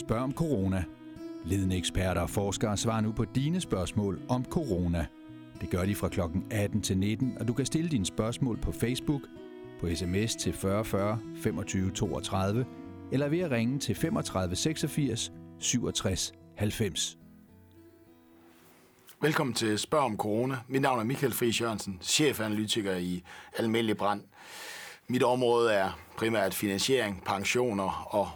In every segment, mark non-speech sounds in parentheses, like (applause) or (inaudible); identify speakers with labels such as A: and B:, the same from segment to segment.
A: Spørg om corona. Ledende eksperter og forskere svarer nu på dine spørgsmål om corona. Det gør de fra kl. 18 til 19, og du kan stille dine spørgsmål på Facebook, på sms til 4040 40 25 32, eller ved at ringe til 35 86 67 90.
B: Velkommen til Spørg om Corona. Mit navn er Michael Friis Jørgensen, chefanalytiker i Almindelig Brand. Mit område er primært finansiering, pensioner og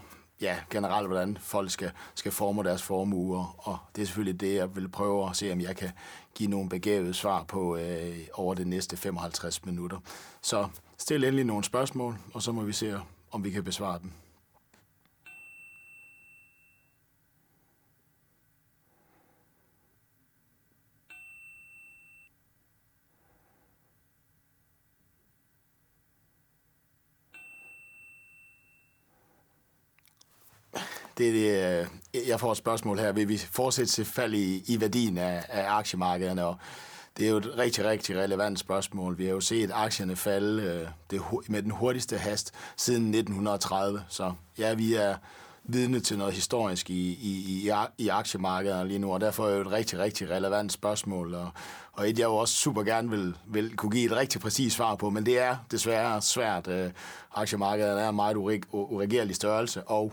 B: ja, generelt, hvordan folk skal, skal forme deres formuer. Og det er selvfølgelig det, jeg vil prøve at se, om jeg kan give nogle begavede svar på øh, over de næste 55 minutter. Så stil endelig nogle spørgsmål, og så må vi se, om vi kan besvare dem. Det, det, øh, jeg får et spørgsmål her. Vil vi fortsætte til fald i, i værdien af, af aktiemarkederne? Og det er jo et rigtig, rigtig relevant spørgsmål. Vi har jo set aktierne falde øh, det, med den hurtigste hast siden 1930. Så ja, vi er vidne til noget historisk i, i, i, i aktiemarkederne lige nu, og derfor er det jo et rigtig, rigtig relevant spørgsmål, og, og et, jeg jo også super gerne vil, vil kunne give et rigtig præcist svar på, men det er desværre svært. Øh, aktiemarkederne er en meget uregerlig størrelse, og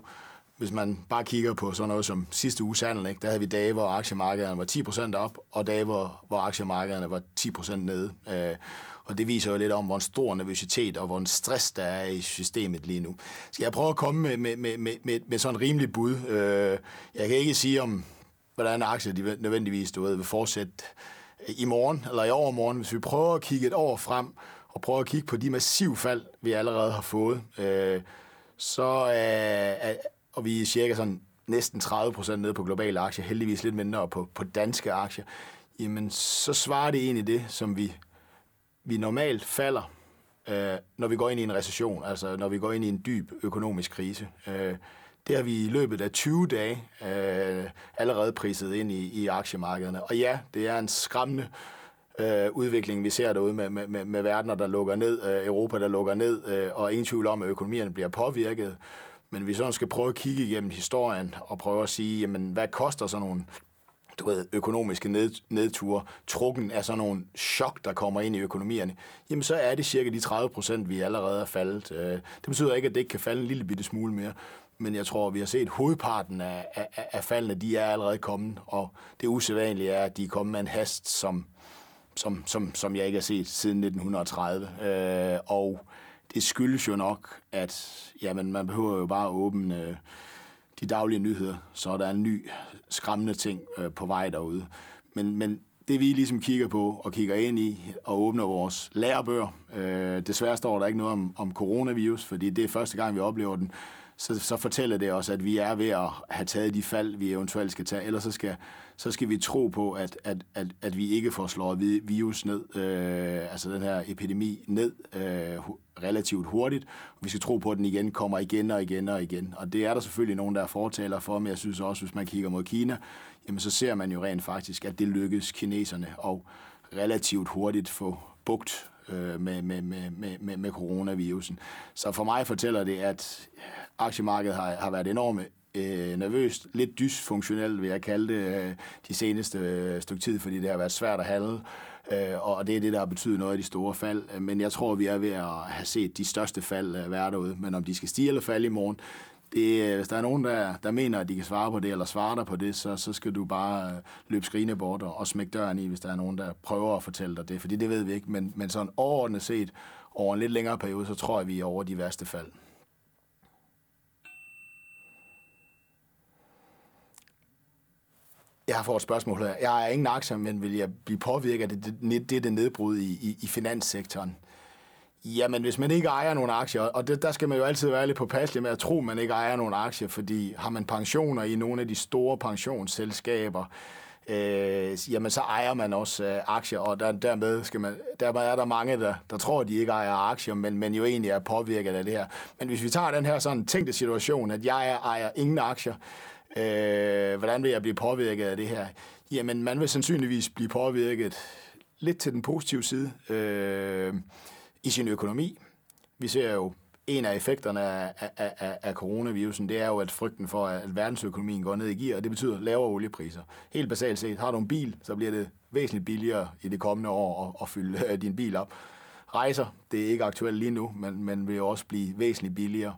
B: hvis man bare kigger på sådan noget som sidste uge handel, ikke, der havde vi dage, hvor aktiemarkederne var 10% op, og dage, hvor, hvor aktiemarkederne var 10% nede. Øh, og det viser jo lidt om, hvor en stor nervøsitet og hvor en stress der er i systemet lige nu. Skal jeg prøve at komme med, med, med, med, med, sådan en rimelig bud? Øh, jeg kan ikke sige om, hvordan aktier de nødvendigvis du ved, vil fortsætte øh, i morgen eller i overmorgen. Hvis vi prøver at kigge et år frem og prøver at kigge på de massive fald, vi allerede har fået, øh, så øh, og vi er cirka sådan næsten 30 procent nede på globale aktier, heldigvis lidt mindre på, på danske aktier, jamen så svarer det egentlig det, som vi, vi normalt falder, øh, når vi går ind i en recession, altså når vi går ind i en dyb økonomisk krise. Øh, det har vi i løbet af 20 dage øh, allerede priset ind i, i aktiemarkederne. Og ja, det er en skræmmende øh, udvikling, vi ser derude med, med, med, med verdener, der lukker ned, øh, Europa, der lukker ned, øh, og ingen tvivl om, at økonomierne bliver påvirket. Men vi sådan skal prøve at kigge igennem historien og prøve at sige, jamen, hvad koster sådan nogle du ved, økonomiske ned, nedture, trukken af sådan nogle chok, der kommer ind i økonomierne, jamen så er det cirka de 30 procent, vi allerede er faldet. Øh, det betyder ikke, at det ikke kan falde en lille bitte smule mere, men jeg tror, vi har set hovedparten af, af, af faldene, de er allerede kommet, og det usædvanlige er, at de er kommet med en hast, som, som, som, som jeg ikke har set siden 1930. Øh, og det skyldes jo nok, at jamen, man behøver jo bare at åbne øh, de daglige nyheder, så der er en ny skræmmende ting øh, på vej derude. Men, men det vi ligesom kigger på og kigger ind i og åbner vores lærebøger, øh, desværre står der ikke noget om, om coronavirus, fordi det er første gang, vi oplever den så, så fortæller det os, at vi er ved at have taget de fald, vi eventuelt skal tage. Ellers så skal, så skal vi tro på, at, at, at, at vi ikke får slået virus ned, øh, altså den her epidemi ned øh, relativt hurtigt. Vi skal tro på, at den igen kommer igen og igen og igen. Og det er der selvfølgelig nogen, der er fortaler for, men jeg synes også, hvis man kigger mod Kina, jamen så ser man jo rent faktisk, at det lykkes kineserne og relativt hurtigt få bugt øh, med, med, med, med, med coronavirusen. Så for mig fortæller det, at aktiemarkedet har, har været enormt øh, nervøst, lidt dysfunktionelt vil jeg kalde det, øh, de seneste øh, stykke tid, fordi det har været svært at handle, øh, og det er det, der har betydet noget af de store fald. Men jeg tror, vi er ved at have set de største fald øh, være derude, men om de skal stige eller falde i morgen, det, øh, hvis der er nogen, der, der mener, at de kan svare på det, eller svare dig på det, så, så skal du bare øh, løbe skrigende bort og, og smække døren i, hvis der er nogen, der prøver at fortælle dig det, fordi det ved vi ikke. Men, men sådan overordnet set, over en lidt længere periode, så tror jeg, vi er over de værste fald. Jeg har fået et spørgsmål her. Jeg er ingen aktier, men vil jeg blive påvirket af det, det, det, det nedbrud i, i, i finanssektoren? Jamen, hvis man ikke ejer nogen aktier, og det, der skal man jo altid være lidt påpasselig med at tro, at man ikke ejer nogen aktier, fordi har man pensioner i nogle af de store pensionsselskaber, øh, jamen så ejer man også øh, aktier, og der, dermed, skal man, dermed er der mange, der, der tror, at de ikke ejer aktier, men, men jo egentlig er påvirket af det her. Men hvis vi tager den her sådan tænkte situation, at jeg ejer ingen aktier, øh, hvordan vil jeg blive påvirket af det her? Jamen, man vil sandsynligvis blive påvirket lidt til den positive side. Øh, i sin økonomi. Vi ser jo en af effekterne af, af, af, af coronavirusen, det er jo, at frygten for, at verdensøkonomien går ned i gear, og det betyder lavere oliepriser. Helt basalt set, har du en bil, så bliver det væsentligt billigere i det kommende år at, at fylde øh, din bil op. Rejser, det er ikke aktuelt lige nu, men, men vil jo også blive væsentligt billigere.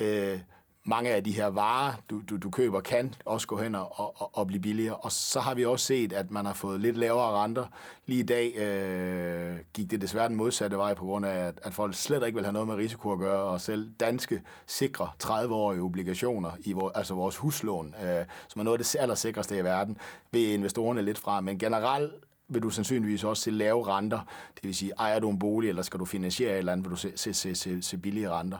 B: Øh, mange af de her varer, du, du, du køber, kan også gå hen og, og, og blive billigere. Og så har vi også set, at man har fået lidt lavere renter. Lige i dag øh, gik det desværre den modsatte vej på grund af, at, at folk slet ikke vil have noget med risiko at gøre, og selv danske sikre 30-årige obligationer, i vor, altså vores huslån, øh, som er noget af det allersikreste i verden, vil investorerne lidt fra. Men generelt vil du sandsynligvis også se lave renter. Det vil sige, ejer du en bolig, eller skal du finansiere et eller andet, vil du se, se, se, se, se billige renter.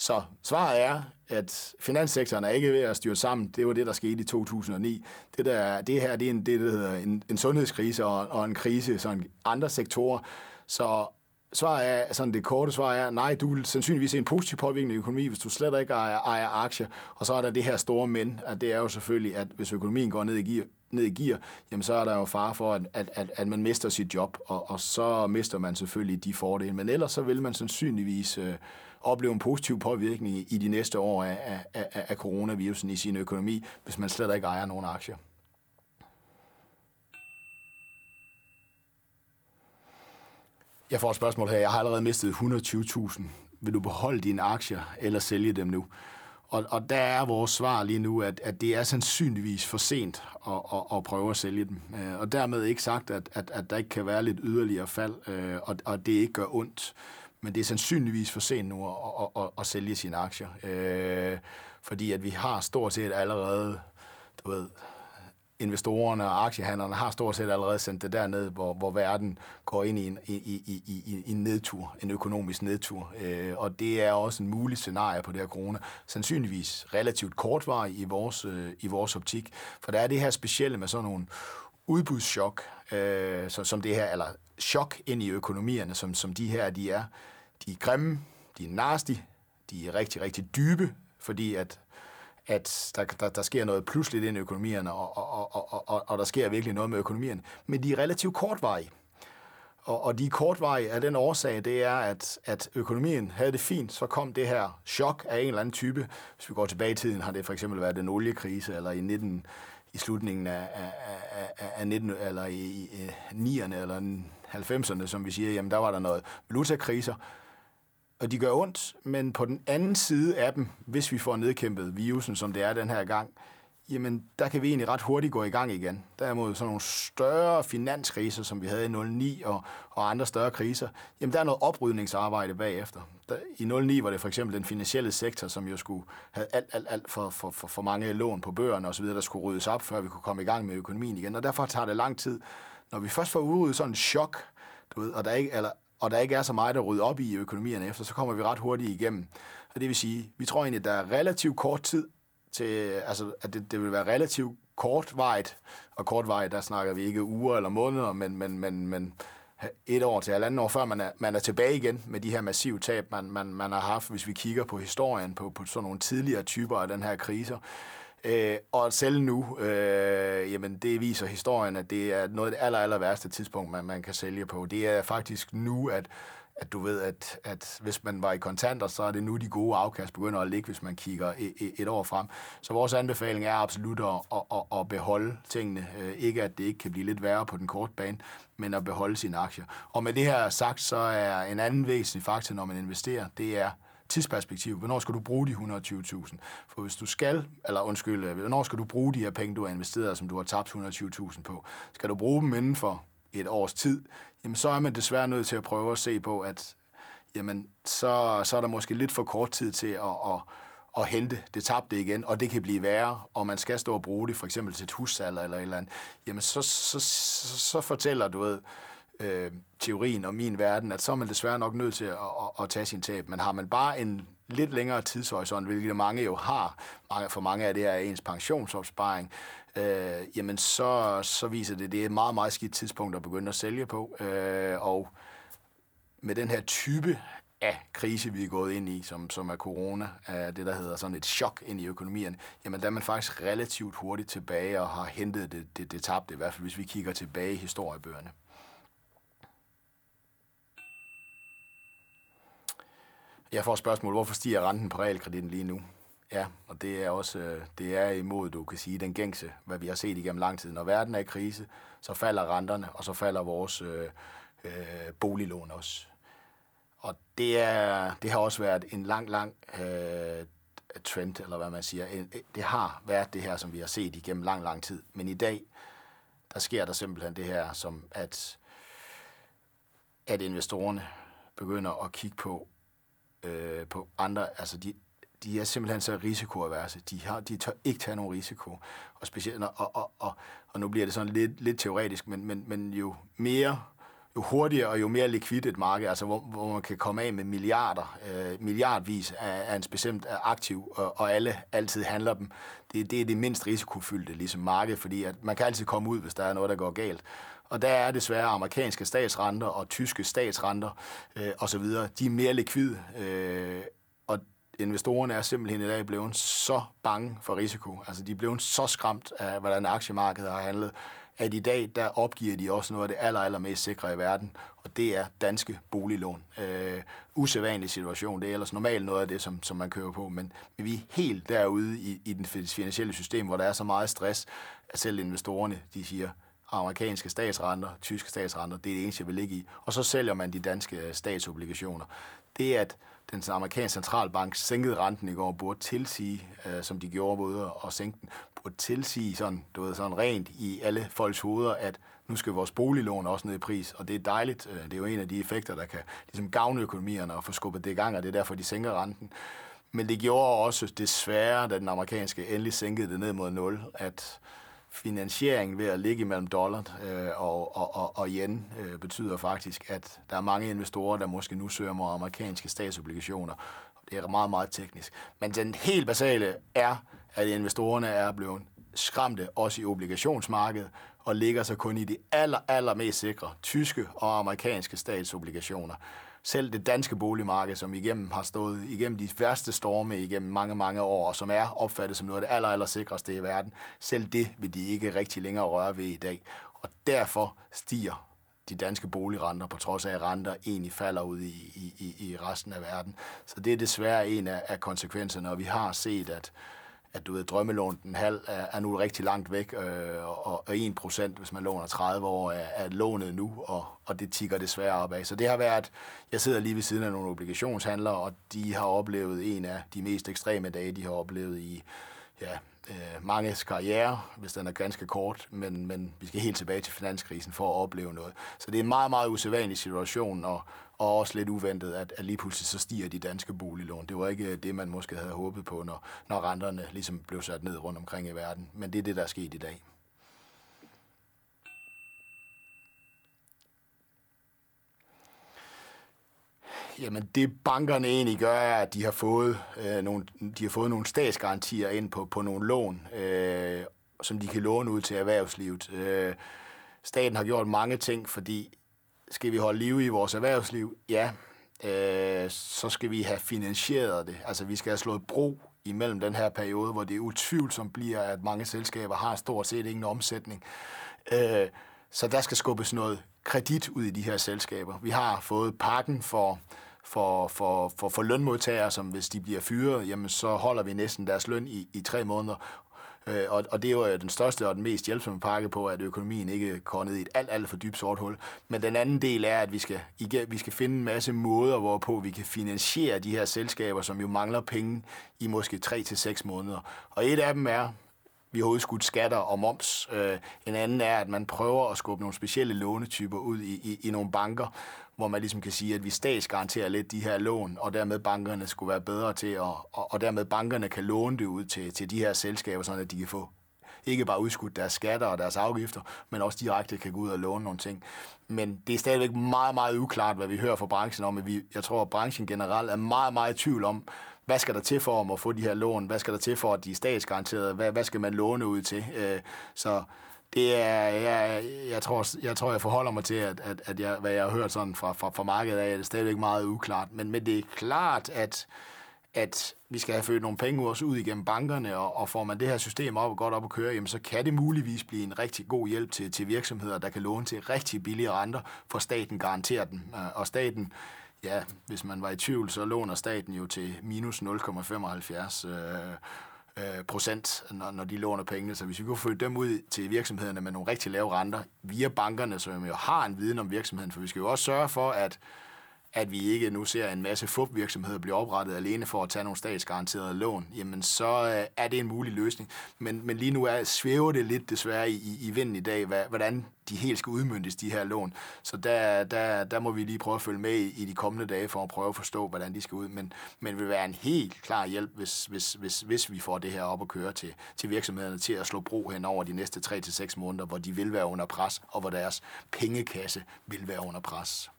B: Så svaret er, at finanssektoren er ikke ved at styre sammen. Det var det, der skete i 2009. Det, der, det her det er en, det, der hedder en, en sundhedskrise og, og en krise sådan andre sektorer. Så svaret er, sådan det korte svar er, nej, du vil sandsynligvis se en positiv påvirkning i økonomi, hvis du slet ikke ejer, ejer aktier. Og så er der det her store men, at det er jo selvfølgelig, at hvis økonomien går ned i gear, ned i gear, jamen så er der jo fare for, at, at, at, at man mister sit job, og, og så mister man selvfølgelig de fordele. Men ellers så vil man sandsynligvis øh, opleve en positiv påvirkning i de næste år af, af, af, af coronavirusen i sin økonomi, hvis man slet ikke ejer nogen aktier. Jeg får et spørgsmål her. Jeg har allerede mistet 120.000. Vil du beholde dine aktier eller sælge dem nu? Og, og der er vores svar lige nu, at, at det er sandsynligvis for sent at, at, at prøve at sælge dem. Øh, og dermed ikke sagt, at, at, at der ikke kan være lidt yderligere fald, øh, og, og det ikke gør ondt men det er sandsynligvis for sent nu at, at, at, at sælge sine aktier. Øh, fordi at vi har stort set allerede, du ved, investorerne og aktiehandlerne har stort set allerede sendt det derned, hvor, hvor verden går ind i en, i, i, i, i en nedtur, en økonomisk nedtur. Øh, og det er også en mulig scenarie på det her corona. Sandsynligvis relativt kortvarig i vores, øh, i vores optik. For der er det her specielle med sådan nogle udbudschok, øh, så, som det her, eller chok ind i økonomierne, som, som de her de er. De er grimme, de er nasty, de er rigtig, rigtig dybe, fordi at, at der, der, der sker noget pludseligt ind i økonomierne, og, og, og, og, og og der sker virkelig noget med økonomierne. Men de er relativt kortvarige. Og, og de er kortvarige af den årsag, det er, at, at økonomien havde det fint, så kom det her chok af en eller anden type. Hvis vi går tilbage i tiden, har det for eksempel været den oliekrise, eller i 19, i slutningen af, af, af, af 19, eller i, i 9'erne eller 90'erne, som vi siger, jamen der var der noget valutakriser, og de gør ondt, men på den anden side af dem, hvis vi får nedkæmpet virusen, som det er den her gang, jamen der kan vi egentlig ret hurtigt gå i gang igen. Derimod sådan nogle større finanskriser, som vi havde i 09 og, og andre større kriser, jamen der er noget oprydningsarbejde bagefter. Der, I 09 var det for eksempel den finansielle sektor, som jo skulle have alt, alt, alt for, for, for, for mange lån på bøgerne osv., der skulle ryddes op, før vi kunne komme i gang med økonomien igen. Og derfor tager det lang tid. Når vi først får udryddet sådan en chok, du ved, og der ikke, eller, og der ikke er så meget at rydde op i økonomierne efter, så kommer vi ret hurtigt igennem. Og det vil sige, vi tror egentlig, at der er relativt kort tid til, altså, at det, det vil være relativt kortvarigt, og kortvarigt, der snakker vi ikke uger eller måneder, men, men, men, men et år til halvanden år, før man er, man er tilbage igen med de her massive tab, man, man, man har haft, hvis vi kigger på historien, på, på sådan nogle tidligere typer af den her kriser. Øh, og selv nu, øh, jamen det viser historien, at det er noget af det aller, aller værste tidspunkt, man, man kan sælge på. Det er faktisk nu, at at du ved, at, at hvis man var i kontanter, så er det nu de gode afkast begynder at ligge, hvis man kigger et, et år frem. Så vores anbefaling er absolut at, at, at, at beholde tingene. Øh, ikke at det ikke kan blive lidt værre på den korte bane, men at beholde sine aktier. Og med det her sagt, så er en anden væsentlig faktor, når man investerer, det er tidsperspektiv. Hvornår skal du bruge de 120.000? For hvis du skal, eller undskyld, øh, hvornår skal du bruge de her penge, du har investeret, som du har tabt 120.000 på? Skal du bruge dem inden for et års tid, jamen så er man desværre nødt til at prøve at se på, at jamen, så, så er der måske lidt for kort tid til at, at, at hente det tabte igen, og det kan blive værre, og man skal stå og bruge det for eksempel til et hussalg eller et eller andet, jamen så, så, så, så fortæller du ved, øh, teorien om min verden, at så er man desværre nok nødt til at, at, at tage sin tab. Men har man bare en lidt længere tidshorisont, hvilket mange jo har, for mange af det er ens pensionsopsparing, øh, jamen så, så viser det, at det er et meget, meget skidt tidspunkt at begynde at sælge på. Øh, og med den her type af krise, vi er gået ind i, som, som er corona, er det, der hedder sådan et chok ind i økonomien, jamen der er man faktisk relativt hurtigt tilbage og har hentet det, det, det tabte, i hvert fald hvis vi kigger tilbage i historiebøgerne. Jeg får spørgsmål, hvorfor stiger renten på realkreditten lige nu? Ja, og det er også øh, det er imod, du kan sige, den gængse, hvad vi har set igennem lang tid. Når verden er i krise, så falder renterne, og så falder vores øh, øh, boliglån også. Og det, er, det har også været en lang, lang øh, trend, eller hvad man siger. Det har været det her, som vi har set igennem lang, lang tid. Men i dag, der sker der simpelthen det her, som at, at investorerne begynder at kigge på, øh, på andre, altså de, de er simpelthen så risikoaverse. De, har, de tør ikke tage nogen risiko. Og, specielt, og, og, og, og nu bliver det sådan lidt, lidt teoretisk, men, men, men jo mere jo hurtigere og jo mere likvidt et marked, altså hvor, hvor man kan komme af med milliarder, øh, milliardvis af, af en bestemt øh, aktiv, og, og alle altid handler dem. Det, det er det mindst risikofyldte ligesom marked, fordi at man kan altid komme ud, hvis der er noget, der går galt. Og der er desværre amerikanske statsrenter og tyske statsrenter øh, osv., de er mere likvid, øh, og investorerne er simpelthen i dag blevet så bange for risiko. Altså de er blevet så skræmt af, hvordan aktiemarkedet har handlet, at i dag, der opgiver de også noget af det aller, aller mest sikre i verden, og det er danske boliglån. Øh, usædvanlig situation, det er ellers normalt noget af det, som, som man kører på, men, men vi er helt derude i, i den finansielle system, hvor der er så meget stress, at selv investorerne, de siger, amerikanske statsrenter, tyske statsrenter, det er det eneste, jeg vil ligge i. Og så sælger man de danske øh, statsobligationer. Det, at den amerikanske centralbank sænkede renten i går, burde tilsige, øh, som de gjorde både at sænke den, burde tilsige sådan, du ved, sådan rent i alle folks hoveder, at nu skal vores boliglån også ned i pris, og det er dejligt. Øh, det er jo en af de effekter, der kan ligesom gavne økonomierne og få skubbet det i gang, og det er derfor, de sænker renten. Men det gjorde også desværre, da den amerikanske endelig sænkede det ned mod 0, at finansiering ved at ligge mellem dollar øh, og, og, og, og yen øh, betyder faktisk, at der er mange investorer, der måske nu søger mod amerikanske statsobligationer. Det er meget, meget teknisk. Men den helt basale er, at investorerne er blevet skræmte også i obligationsmarkedet og ligger sig kun i de aller, aller mest sikre tyske og amerikanske statsobligationer. Selv det danske boligmarked, som igennem har stået igennem de værste storme igennem mange, mange år, og som er opfattet som noget af det aller, aller sikreste i verden, selv det vil de ikke rigtig længere røre ved i dag. Og derfor stiger de danske boligrenter, på trods af at renter egentlig falder ud i, i, i resten af verden. Så det er desværre en af, af konsekvenserne, og vi har set, at at du ved, drømmelån den halv er, er nu rigtig langt væk, øh, og, og 1%, hvis man låner 30 år, er, er lånet nu, og, og det tigger desværre op af. Så det har været, jeg sidder lige ved siden af nogle obligationshandlere, og de har oplevet en af de mest ekstreme dage, de har oplevet i ja, øh, mange karriere, hvis den er ganske kort, men, men vi skal helt tilbage til finanskrisen for at opleve noget. Så det er en meget, meget usædvanlig situation, og, og også lidt uventet, at, at lige pludselig så stiger de danske boliglån. Det var ikke øh, det, man måske havde håbet på, når, når renterne ligesom blev sat ned rundt omkring i verden. Men det er det, der er sket i dag. Jamen det bankerne egentlig gør, er, at de har fået, øh, nogle, de har fået nogle statsgarantier ind på, på nogle lån, øh, som de kan låne ud til erhvervslivet. Øh, staten har gjort mange ting, fordi skal vi holde liv i vores erhvervsliv? Ja. Øh, så skal vi have finansieret det. Altså vi skal have slået bro imellem den her periode, hvor det utvivlsomt bliver, at mange selskaber har stort set ingen omsætning. Øh, så der skal skubbes noget kredit ud i de her selskaber. Vi har fået pakken for, for, for, for, for lønmodtagere, som hvis de bliver fyret, jamen så holder vi næsten deres løn i, i tre måneder. Øh, og, og det er jo øh, den største og den mest hjælpsomme pakke på, at økonomien ikke går ned i et alt, alt for dybt sort hul. Men den anden del er, at vi skal, vi skal finde en masse måder, hvorpå vi kan finansiere de her selskaber, som jo mangler penge i måske 3 til seks måneder. Og et af dem er, vi har udskudt skatter og moms. Øh, en anden er, at man prøver at skubbe nogle specielle lånetyper ud i, i, i nogle banker, hvor man ligesom kan sige, at vi statsgaranterer lidt de her lån, og dermed bankerne skulle være bedre til at, og, og dermed bankerne kan låne det ud til, til de her selskaber, sådan at de kan få ikke bare udskudt deres skatter og deres afgifter, men også direkte kan gå ud og låne nogle ting. Men det er stadigvæk meget, meget uklart, hvad vi hører fra branchen om. At vi, jeg tror, at branchen generelt er meget, meget i tvivl om, hvad skal der til for at få de her lån? Hvad skal der til for, at de er statsgaranterede? Hvad, hvad skal man låne ud til? Øh, så det er, jeg, jeg, tror, jeg tror, jeg forholder mig til, at, at, at jeg, hvad jeg har hørt sådan fra, fra, fra markedet af, er det stadigvæk meget uklart. Men, men det er klart, at, at vi skal have født nogle penge også ud igennem bankerne, og, og får man det her system op og godt op at køre, jamen, så kan det muligvis blive en rigtig god hjælp til, til virksomheder, der kan låne til rigtig billige renter, for staten garanterer den. Øh, og staten ja, hvis man var i tvivl, så låner staten jo til minus 0,75 øh, øh, procent, når, når de låner pengene. Så hvis vi kunne få dem ud til virksomhederne med nogle rigtig lave renter via bankerne, som jo har en viden om virksomheden, for vi skal jo også sørge for, at at vi ikke nu ser en masse FUP-virksomheder blive oprettet alene for at tage nogle statsgaranterede lån, jamen så øh, er det en mulig løsning. Men, men lige nu er, svæver det lidt desværre i, i vinden i dag, hvad, hvordan de helt skal udmyndtes, de her lån. Så der, der, der må vi lige prøve at følge med i, i de kommende dage for at prøve at forstå, hvordan de skal ud. Men, men vil være en helt klar hjælp, hvis, hvis, hvis, hvis vi får det her op at køre til, til virksomhederne til at slå bro hen over de næste 3-6 måneder, hvor de vil være under pres, og hvor deres pengekasse vil være under pres.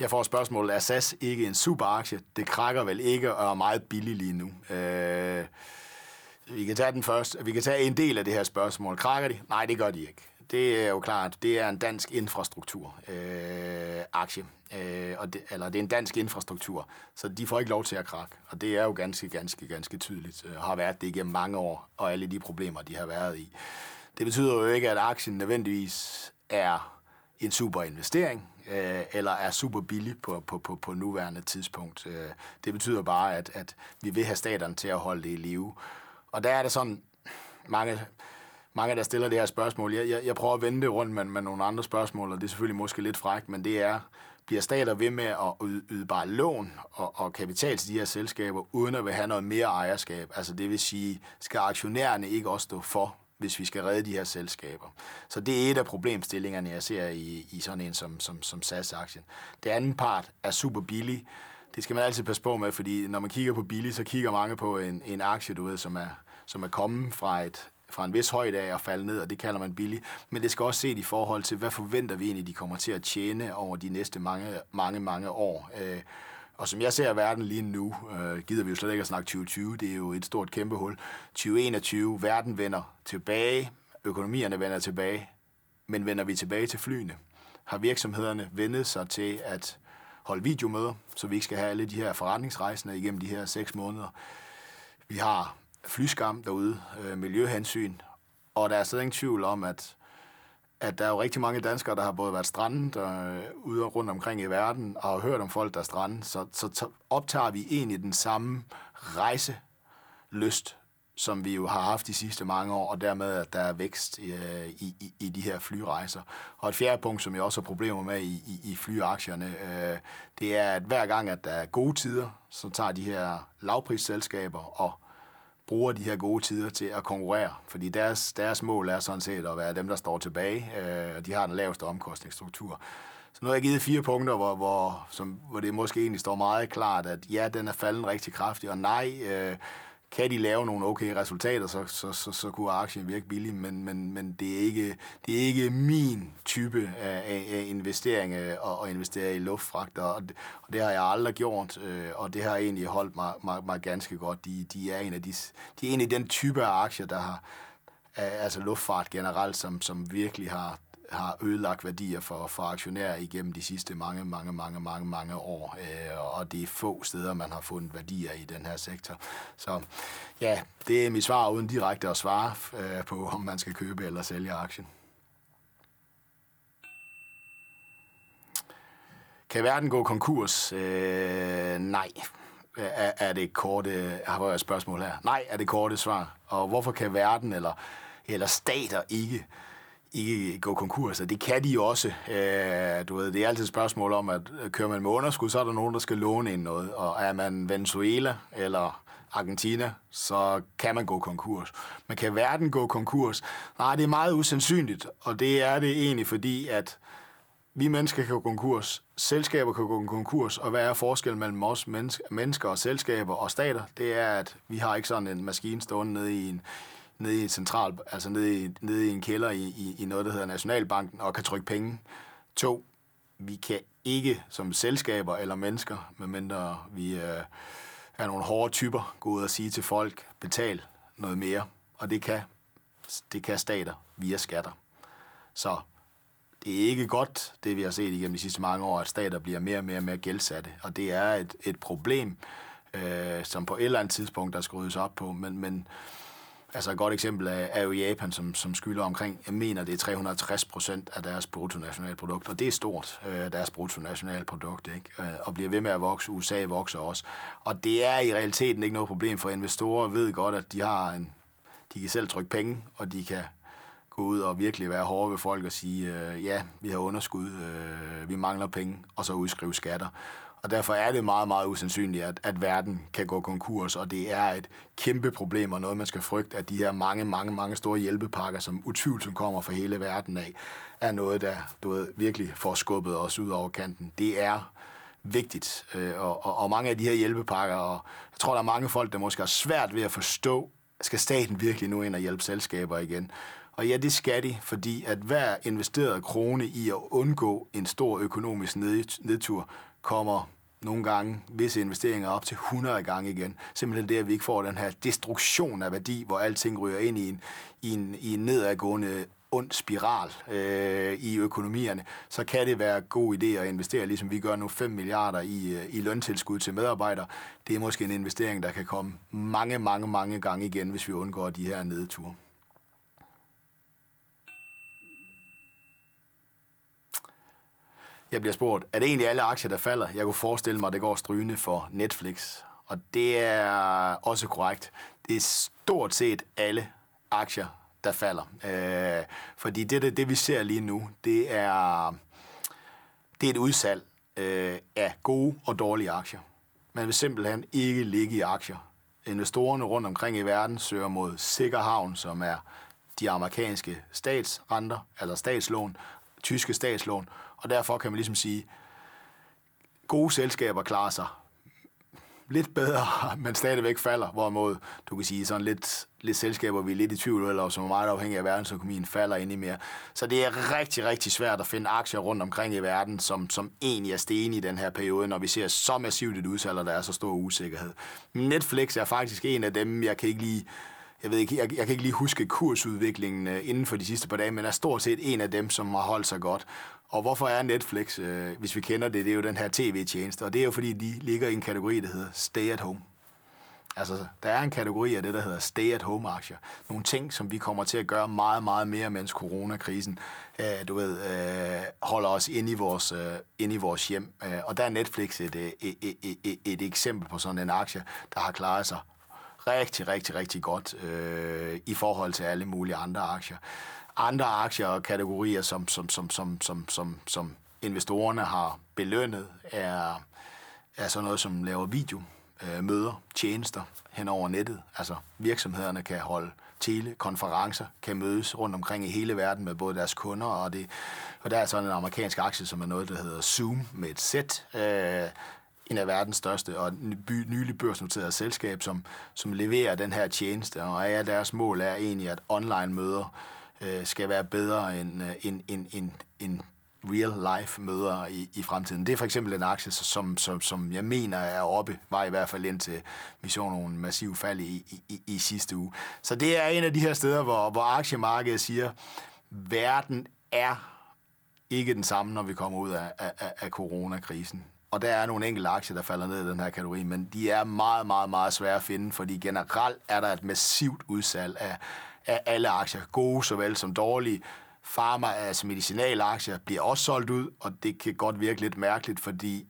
B: Jeg får spørgsmålet, er SAS ikke en superaktie? Det krakker vel ikke og er meget billig lige nu. Øh, vi kan tage den først. Vi kan tage en del af det her spørgsmål. Krakker de? Nej, det gør de ikke. Det er jo klart, det er en dansk infrastruktur øh, aktie. Øh, og det, eller det er en dansk infrastruktur, så de får ikke lov til at krakke. Og det er jo ganske, ganske, ganske tydeligt. Øh, har været det igennem mange år, og alle de problemer, de har været i. Det betyder jo ikke, at aktien nødvendigvis er en super investering øh, eller er super billig på, på, på, på nuværende tidspunkt. Øh, det betyder bare, at, at vi vil have staterne til at holde det i live. Og der er det sådan, mange, mange der stiller det her spørgsmål. Jeg, jeg, jeg prøver at vende det rundt med, med nogle andre spørgsmål, og det er selvfølgelig måske lidt frækt, men det er, bliver stater ved med at yde, yde bare lån og, og kapital til de her selskaber, uden at vil have noget mere ejerskab? Altså det vil sige, skal aktionærerne ikke også stå for hvis vi skal redde de her selskaber. Så det er et af problemstillingerne, jeg ser i, i sådan en som, som, som SAS-aktien. Det anden part er super billig. Det skal man altid passe på med, fordi når man kigger på billig, så kigger mange på en, en aktie, du ved, som er, som er kommet fra et, fra en vis højde af at falde ned, og det kalder man billig. Men det skal også set i forhold til, hvad forventer vi egentlig, de kommer til at tjene over de næste mange, mange, mange år. Øh, og som jeg ser verden lige nu, øh, gider vi jo slet ikke at snakke 2020, det er jo et stort kæmpe hul. 2021, verden vender tilbage, økonomierne vender tilbage, men vender vi tilbage til flyene? Har virksomhederne vendet sig til at holde videomøder, så vi ikke skal have alle de her forretningsrejsende igennem de her seks måneder? Vi har flyskam derude, øh, miljøhensyn, og der er slet ingen tvivl om, at at der er jo rigtig mange danskere, der har både været strandet øh, ude og rundt omkring i verden, og har hørt om folk, der er strandet, så, så optager vi egentlig den samme rejselyst, som vi jo har haft de sidste mange år, og dermed, at der er vækst øh, i, i, i de her flyrejser. Og et fjerde punkt, som jeg også har problemer med i, i, i flyaktierne, øh, det er, at hver gang, at der er gode tider, så tager de her lavprisselskaber og bruger de her gode tider til at konkurrere, fordi deres, deres mål er sådan set at være dem, der står tilbage, øh, og de har den laveste omkostningsstruktur. Så nu har jeg givet fire punkter, hvor, hvor, som, hvor det måske egentlig står meget klart, at ja, den er faldet rigtig kraftigt, og nej, øh, kan de lave nogle okay resultater, så, så, så, så kunne aktien virke billig, men, men, men det, er ikke, det er ikke min type af, af investering at, at investere i luftfragt, og det, og det har jeg aldrig gjort, øh, og det har egentlig holdt mig, mig, mig ganske godt. De, de, er en af de, de er en af den type af aktier, der har, altså luftfart generelt, som, som virkelig har har ødelagt værdier for, for aktionærer igennem de sidste mange, mange, mange, mange, mange år. Øh, og det er få steder, man har fundet værdier i den her sektor. Så ja, det er mit svar uden direkte at svare øh, på, om man skal købe eller sælge aktien. Kan verden gå konkurs? Øh, nej. Er, er det korte, Har jeg et spørgsmål her. Nej, er det korte svar. Og hvorfor kan verden eller, eller stater ikke ikke gå konkurs, det kan de også. Øh, du ved, det er altid et spørgsmål om, at øh, kører man med underskud, så er der nogen, der skal låne ind noget. Og er man Venezuela eller Argentina, så kan man gå konkurs. Men kan verden gå konkurs? Nej, det er meget usandsynligt, og det er det egentlig, fordi at vi mennesker kan gå konkurs, selskaber kan gå konkurs, og hvad er forskellen mellem os mennesker og selskaber og stater? Det er, at vi har ikke sådan en maskine stående nede i en, nede i central, altså nede i, nede i en kælder i, i, i noget, der hedder Nationalbanken, og kan trykke penge. To, vi kan ikke som selskaber eller mennesker, medmindre vi øh, er nogle hårde typer, gå ud og sige til folk, betal noget mere. Og det kan, det kan stater via skatter. Så det er ikke godt, det vi har set igennem de sidste mange år, at stater bliver mere og mere og mere gældsatte. Og det er et, et problem, øh, som på et eller andet tidspunkt, der skal ryddes op på. Men, men Altså et godt eksempel er, er jo Japan, som, som skylder omkring, jeg mener, det er 360 procent af deres bruttonationalprodukt, og det er stort, øh, deres bruttonationalprodukt, ikke? Øh, og bliver ved med at vokse. USA vokser også. Og det er i realiteten ikke noget problem, for investorer ved godt, at de har en, de kan selv trykke penge, og de kan gå ud og virkelig være hårde ved folk og sige, øh, ja, vi har underskud, øh, vi mangler penge, og så udskrive skatter. Og derfor er det meget, meget usandsynligt, at, at verden kan gå konkurs, og det er et kæmpe problem, og noget, man skal frygte, at de her mange, mange, mange store hjælpepakker, som utvivlsomt kommer fra hele verden af, er noget, der du ved, virkelig får skubbet os ud over kanten. Det er vigtigt, øh, og, og, og mange af de her hjælpepakker, og jeg tror, der er mange folk, der måske har svært ved at forstå, skal staten virkelig nu ind og hjælpe selskaber igen? Og ja, det skal de, fordi at hver investeret krone i at undgå en stor økonomisk nedtur, kommer nogle gange visse investeringer op til 100 gange igen. Simpelthen det, at vi ikke får den her destruktion af værdi, hvor alting ryger ind i en, i en, i en nedadgående ond spiral øh, i økonomierne, så kan det være god idé at investere, ligesom vi gør nu 5 milliarder i, øh, i løntilskud til medarbejdere. Det er måske en investering, der kan komme mange, mange, mange gange igen, hvis vi undgår de her nedture. Jeg bliver spurgt, er det egentlig alle aktier, der falder? Jeg kunne forestille mig, at det går strygende for Netflix. Og det er også korrekt. Det er stort set alle aktier, der falder. Øh, fordi det, det, det, vi ser lige nu, det er, det er et udsalg øh, af gode og dårlige aktier. Man vil simpelthen ikke ligge i aktier. Investorerne rundt omkring i verden søger mod sikker havn, som er de amerikanske statsrenter, eller statslån, tyske statslån, og derfor kan man ligesom sige, gode selskaber klarer sig lidt bedre, (laughs) men stadigvæk falder, hvorimod du kan sige sådan lidt, lidt selskaber, vi er lidt i tvivl, eller som er meget afhængige af verdensøkonomien, falder ind i mere. Så det er rigtig, rigtig svært at finde aktier rundt omkring i verden, som, som egentlig er sten i den her periode, når vi ser så massivt et udsalg, og der er så stor usikkerhed. Netflix er faktisk en af dem, jeg kan ikke lige jeg ved ikke, jeg, jeg kan ikke lige huske kursudviklingen øh, inden for de sidste par dage, men er stort set en af dem, som har holdt sig godt. Og hvorfor er Netflix, øh, hvis vi kender det, det er jo den her tv-tjeneste, og det er jo fordi, de ligger i en kategori, der hedder stay at home. Altså, der er en kategori af det, der hedder stay-at-home-aktier. Nogle ting, som vi kommer til at gøre meget, meget mere, mens coronakrisen, øh, du ved, øh, holder os inde i vores, øh, inde i vores hjem. Øh, og der er Netflix et, øh, et, et, et, et, et eksempel på sådan en aktie, der har klaret sig rigtig, rigtig, rigtig godt øh, i forhold til alle mulige andre aktier. Andre aktier og kategorier, som, som, som, som, som, som, som investorerne har belønnet, er, er sådan noget, som laver video, øh, møder, tjenester hen over nettet. Altså virksomhederne kan holde telekonferencer, kan mødes rundt omkring i hele verden med både deres kunder og det. Og der er sådan en amerikansk aktie, som er noget, der hedder Zoom med et sæt. Øh, en af verdens største og by, nylig børsnoterede selskab, som, som leverer den her tjeneste. Og ja, deres mål er egentlig, at online-møder øh, skal være bedre end, øh, end, end, end, end real-life møder i, i fremtiden. Det er for eksempel en aktie, som, som, som jeg mener er oppe, var i hvert fald indtil vi så nogle massive fald i, i, i sidste uge. Så det er en af de her steder, hvor, hvor aktiemarkedet siger, verden er ikke den samme, når vi kommer ud af, af, af coronakrisen. Og der er nogle enkelte aktier, der falder ned i den her kategori, men de er meget, meget, meget svære at finde, fordi generelt er der et massivt udsalg af, af alle aktier, gode såvel som dårlige. Pharma, altså medicinalaktier, bliver også solgt ud, og det kan godt virke lidt mærkeligt, fordi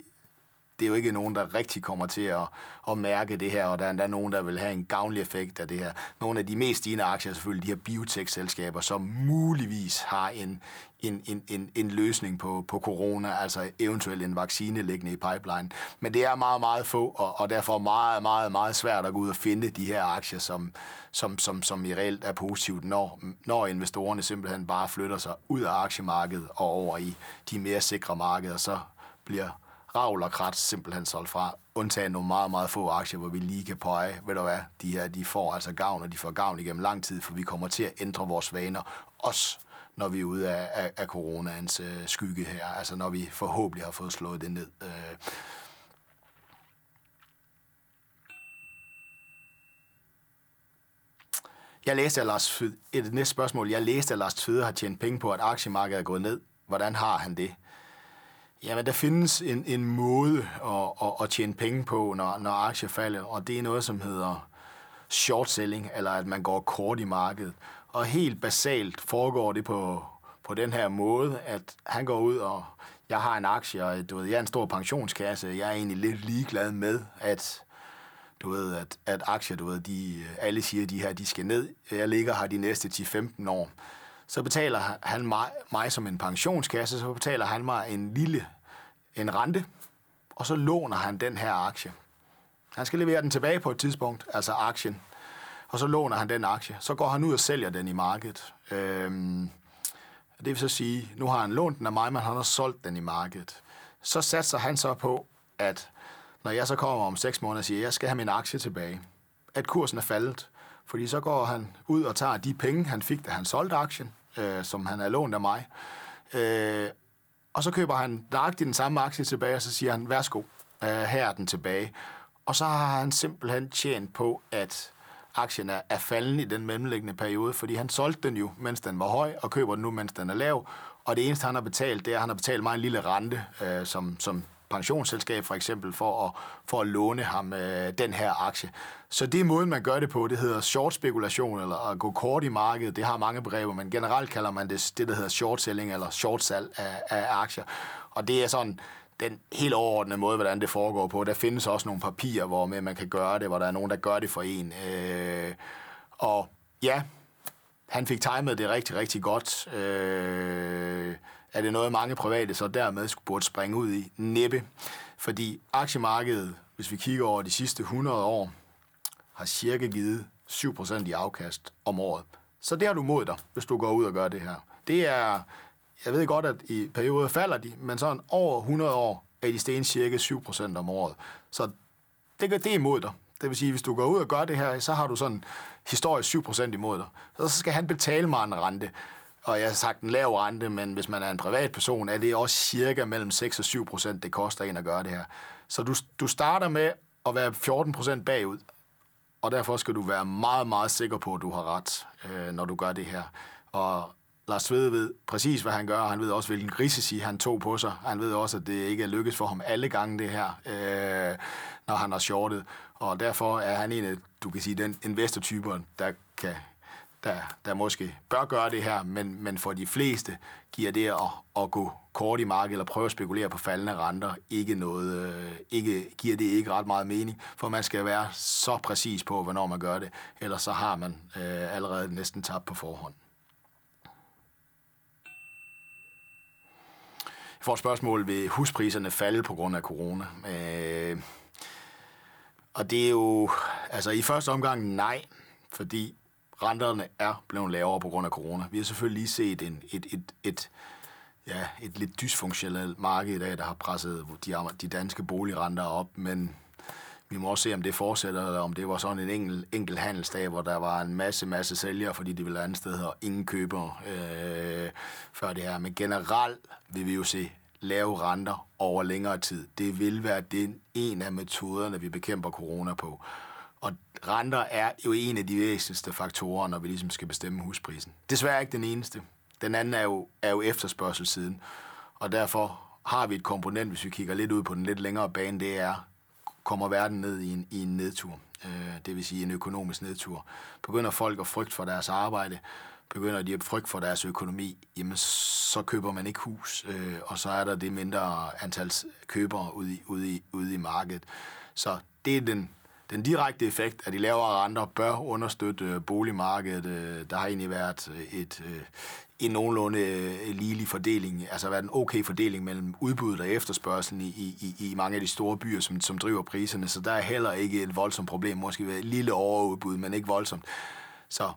B: det er jo ikke nogen, der rigtig kommer til at, at mærke det her, og der er endda nogen, der vil have en gavnlig effekt af det her. Nogle af de mest stigende aktier er selvfølgelig de her biotech-selskaber, som muligvis har en, en, en, en, en løsning på, på corona, altså eventuelt en vaccine liggende i pipeline. Men det er meget, meget få, og, og derfor meget, meget, meget svært at gå ud og finde de her aktier, som, som, som, som i reelt er positivt, når, når investorerne simpelthen bare flytter sig ud af aktiemarkedet og over i de mere sikre markeder, så bliver ravl og krat simpelthen solgt fra, undtagen nogle meget, meget få aktier, hvor vi lige kan pege, ved du hvad, de her, de får altså gavn, og de får gavn igennem lang tid, for vi kommer til at ændre vores vaner, også når vi er ude af, af, af coronaens øh, skygge her, altså når vi forhåbentlig har fået slået det ned. Øh. Jeg læste, at Lars et næste spørgsmål. Jeg læste, at Lars Tvede har tjent penge på, at aktiemarkedet er gået ned. Hvordan har han det? Jamen, der findes en, en måde at, at, at tjene penge på, når, når aktier falder, og det er noget, som hedder short selling, eller at man går kort i markedet. Og helt basalt foregår det på, på den her måde, at han går ud og, jeg har en aktie, og du ved, jeg er en stor pensionskasse, jeg er egentlig lidt ligeglad med, at du ved, at, at aktier, du ved, de, alle siger, at de her, de skal ned. Jeg ligger her de næste 10-15 år. Så betaler han mig, mig som en pensionskasse, så betaler han mig en lille en rente, og så låner han den her aktie. Han skal levere den tilbage på et tidspunkt, altså aktien, og så låner han den aktie. Så går han ud og sælger den i markedet. Øhm, det vil så sige, nu har han lånt den af mig, men han har solgt den i markedet. Så satser han så på, at når jeg så kommer om 6 måneder og siger, at jeg skal have min aktie tilbage, at kursen er faldet, fordi så går han ud og tager de penge, han fik, da han solgte aktien, øh, som han har lånt af mig, øh, og så køber han nøjagtigt den samme aktie tilbage, og så siger han, værsgo, øh, her er den tilbage. Og så har han simpelthen tjent på, at aktien er, er falden i den mellemliggende periode, fordi han solgte den jo, mens den var høj, og køber den nu, mens den er lav. Og det eneste, han har betalt, det er, at han har betalt mig en lille rente, øh, som, som pensionsselskab for eksempel, for at, for at låne ham øh, den her aktie. Så det er måden, man gør det på. Det hedder short spekulation, eller at gå kort i markedet. Det har mange begreber, men generelt kalder man det det, der hedder short selling, eller short salg af, af aktier. Og det er sådan den helt overordnede måde, hvordan det foregår på. Der findes også nogle papirer, hvor med man kan gøre det, hvor der er nogen, der gør det for en. Øh, og ja, han fik timet det rigtig, rigtig godt. Øh, er det noget, mange private så dermed skulle burde springe ud i? Næppe. Fordi aktiemarkedet, hvis vi kigger over de sidste 100 år, har cirka givet 7% i afkast om året. Så det har du mod dig, hvis du går ud og gør det her. Det er, jeg ved godt, at i perioder falder de, men sådan over 100 år er de steget cirka 7% om året. Så det, det imod dig. Det vil sige, hvis du går ud og gør det her, så har du sådan historisk 7% imod dig. Så skal han betale mig en rente. Og jeg har sagt en lav rente, men hvis man er en privatperson, er det også cirka mellem 6 og 7 procent, det koster en at gøre det her. Så du, du starter med at være 14 procent bagud, og derfor skal du være meget, meget sikker på, at du har ret, øh, når du gør det her. Og Lars Svede ved præcis, hvad han gør, og han ved også, hvilken risici han tog på sig. Han ved også, at det ikke er lykkes for ham alle gange, det her, øh, når han har shortet. Og derfor er han en af, du kan sige, den investortyper, der kan der, der måske bør gøre det her, men, men for de fleste giver det at, at gå kort i markedet eller prøve at spekulere på faldende renter ikke noget, øh, ikke, giver det ikke ret meget mening, for man skal være så præcis på, hvornår man gør det, ellers så har man øh, allerede næsten tabt på forhånd. Jeg får et spørgsmål, vil huspriserne falde på grund af corona? Øh, og det er jo, altså i første omgang nej, fordi renterne er blevet lavere på grund af corona. Vi har selvfølgelig lige set en, et, et, et, ja, et lidt dysfunktionelt marked i dag, der har presset de, de danske boligrenter op, men vi må også se, om det fortsætter, eller om det var sådan en enkelt, enkel handelsdag, hvor der var en masse, masse sælgere, fordi de ville andet sted, og ingen køber øh, før det her. Men generelt vil vi jo se lave renter over længere tid. Det vil være den en af metoderne, vi bekæmper corona på. Og renter er jo en af de væsentligste faktorer, når vi ligesom skal bestemme husprisen. Desværre ikke den eneste. Den anden er jo, er jo efterspørgselssiden. Og derfor har vi et komponent, hvis vi kigger lidt ud på den lidt længere bane, det er, kommer verden ned i en, i en nedtur. Øh, det vil sige en økonomisk nedtur. Begynder folk at frygte for deres arbejde, begynder de at frygte for deres økonomi, jamen så køber man ikke hus, øh, og så er der det mindre antal købere ude i, ude i, ude i markedet. Så det er den den direkte effekt at de lavere renter bør understøtte øh, boligmarkedet. Øh, der har egentlig været øh, et, en nogenlunde øh, ligelig fordeling, altså været en okay fordeling mellem udbuddet og efterspørgselen i, i, i mange af de store byer, som, som driver priserne, så der er heller ikke et voldsomt problem, måske et lille overudbud, men ikke voldsomt. Så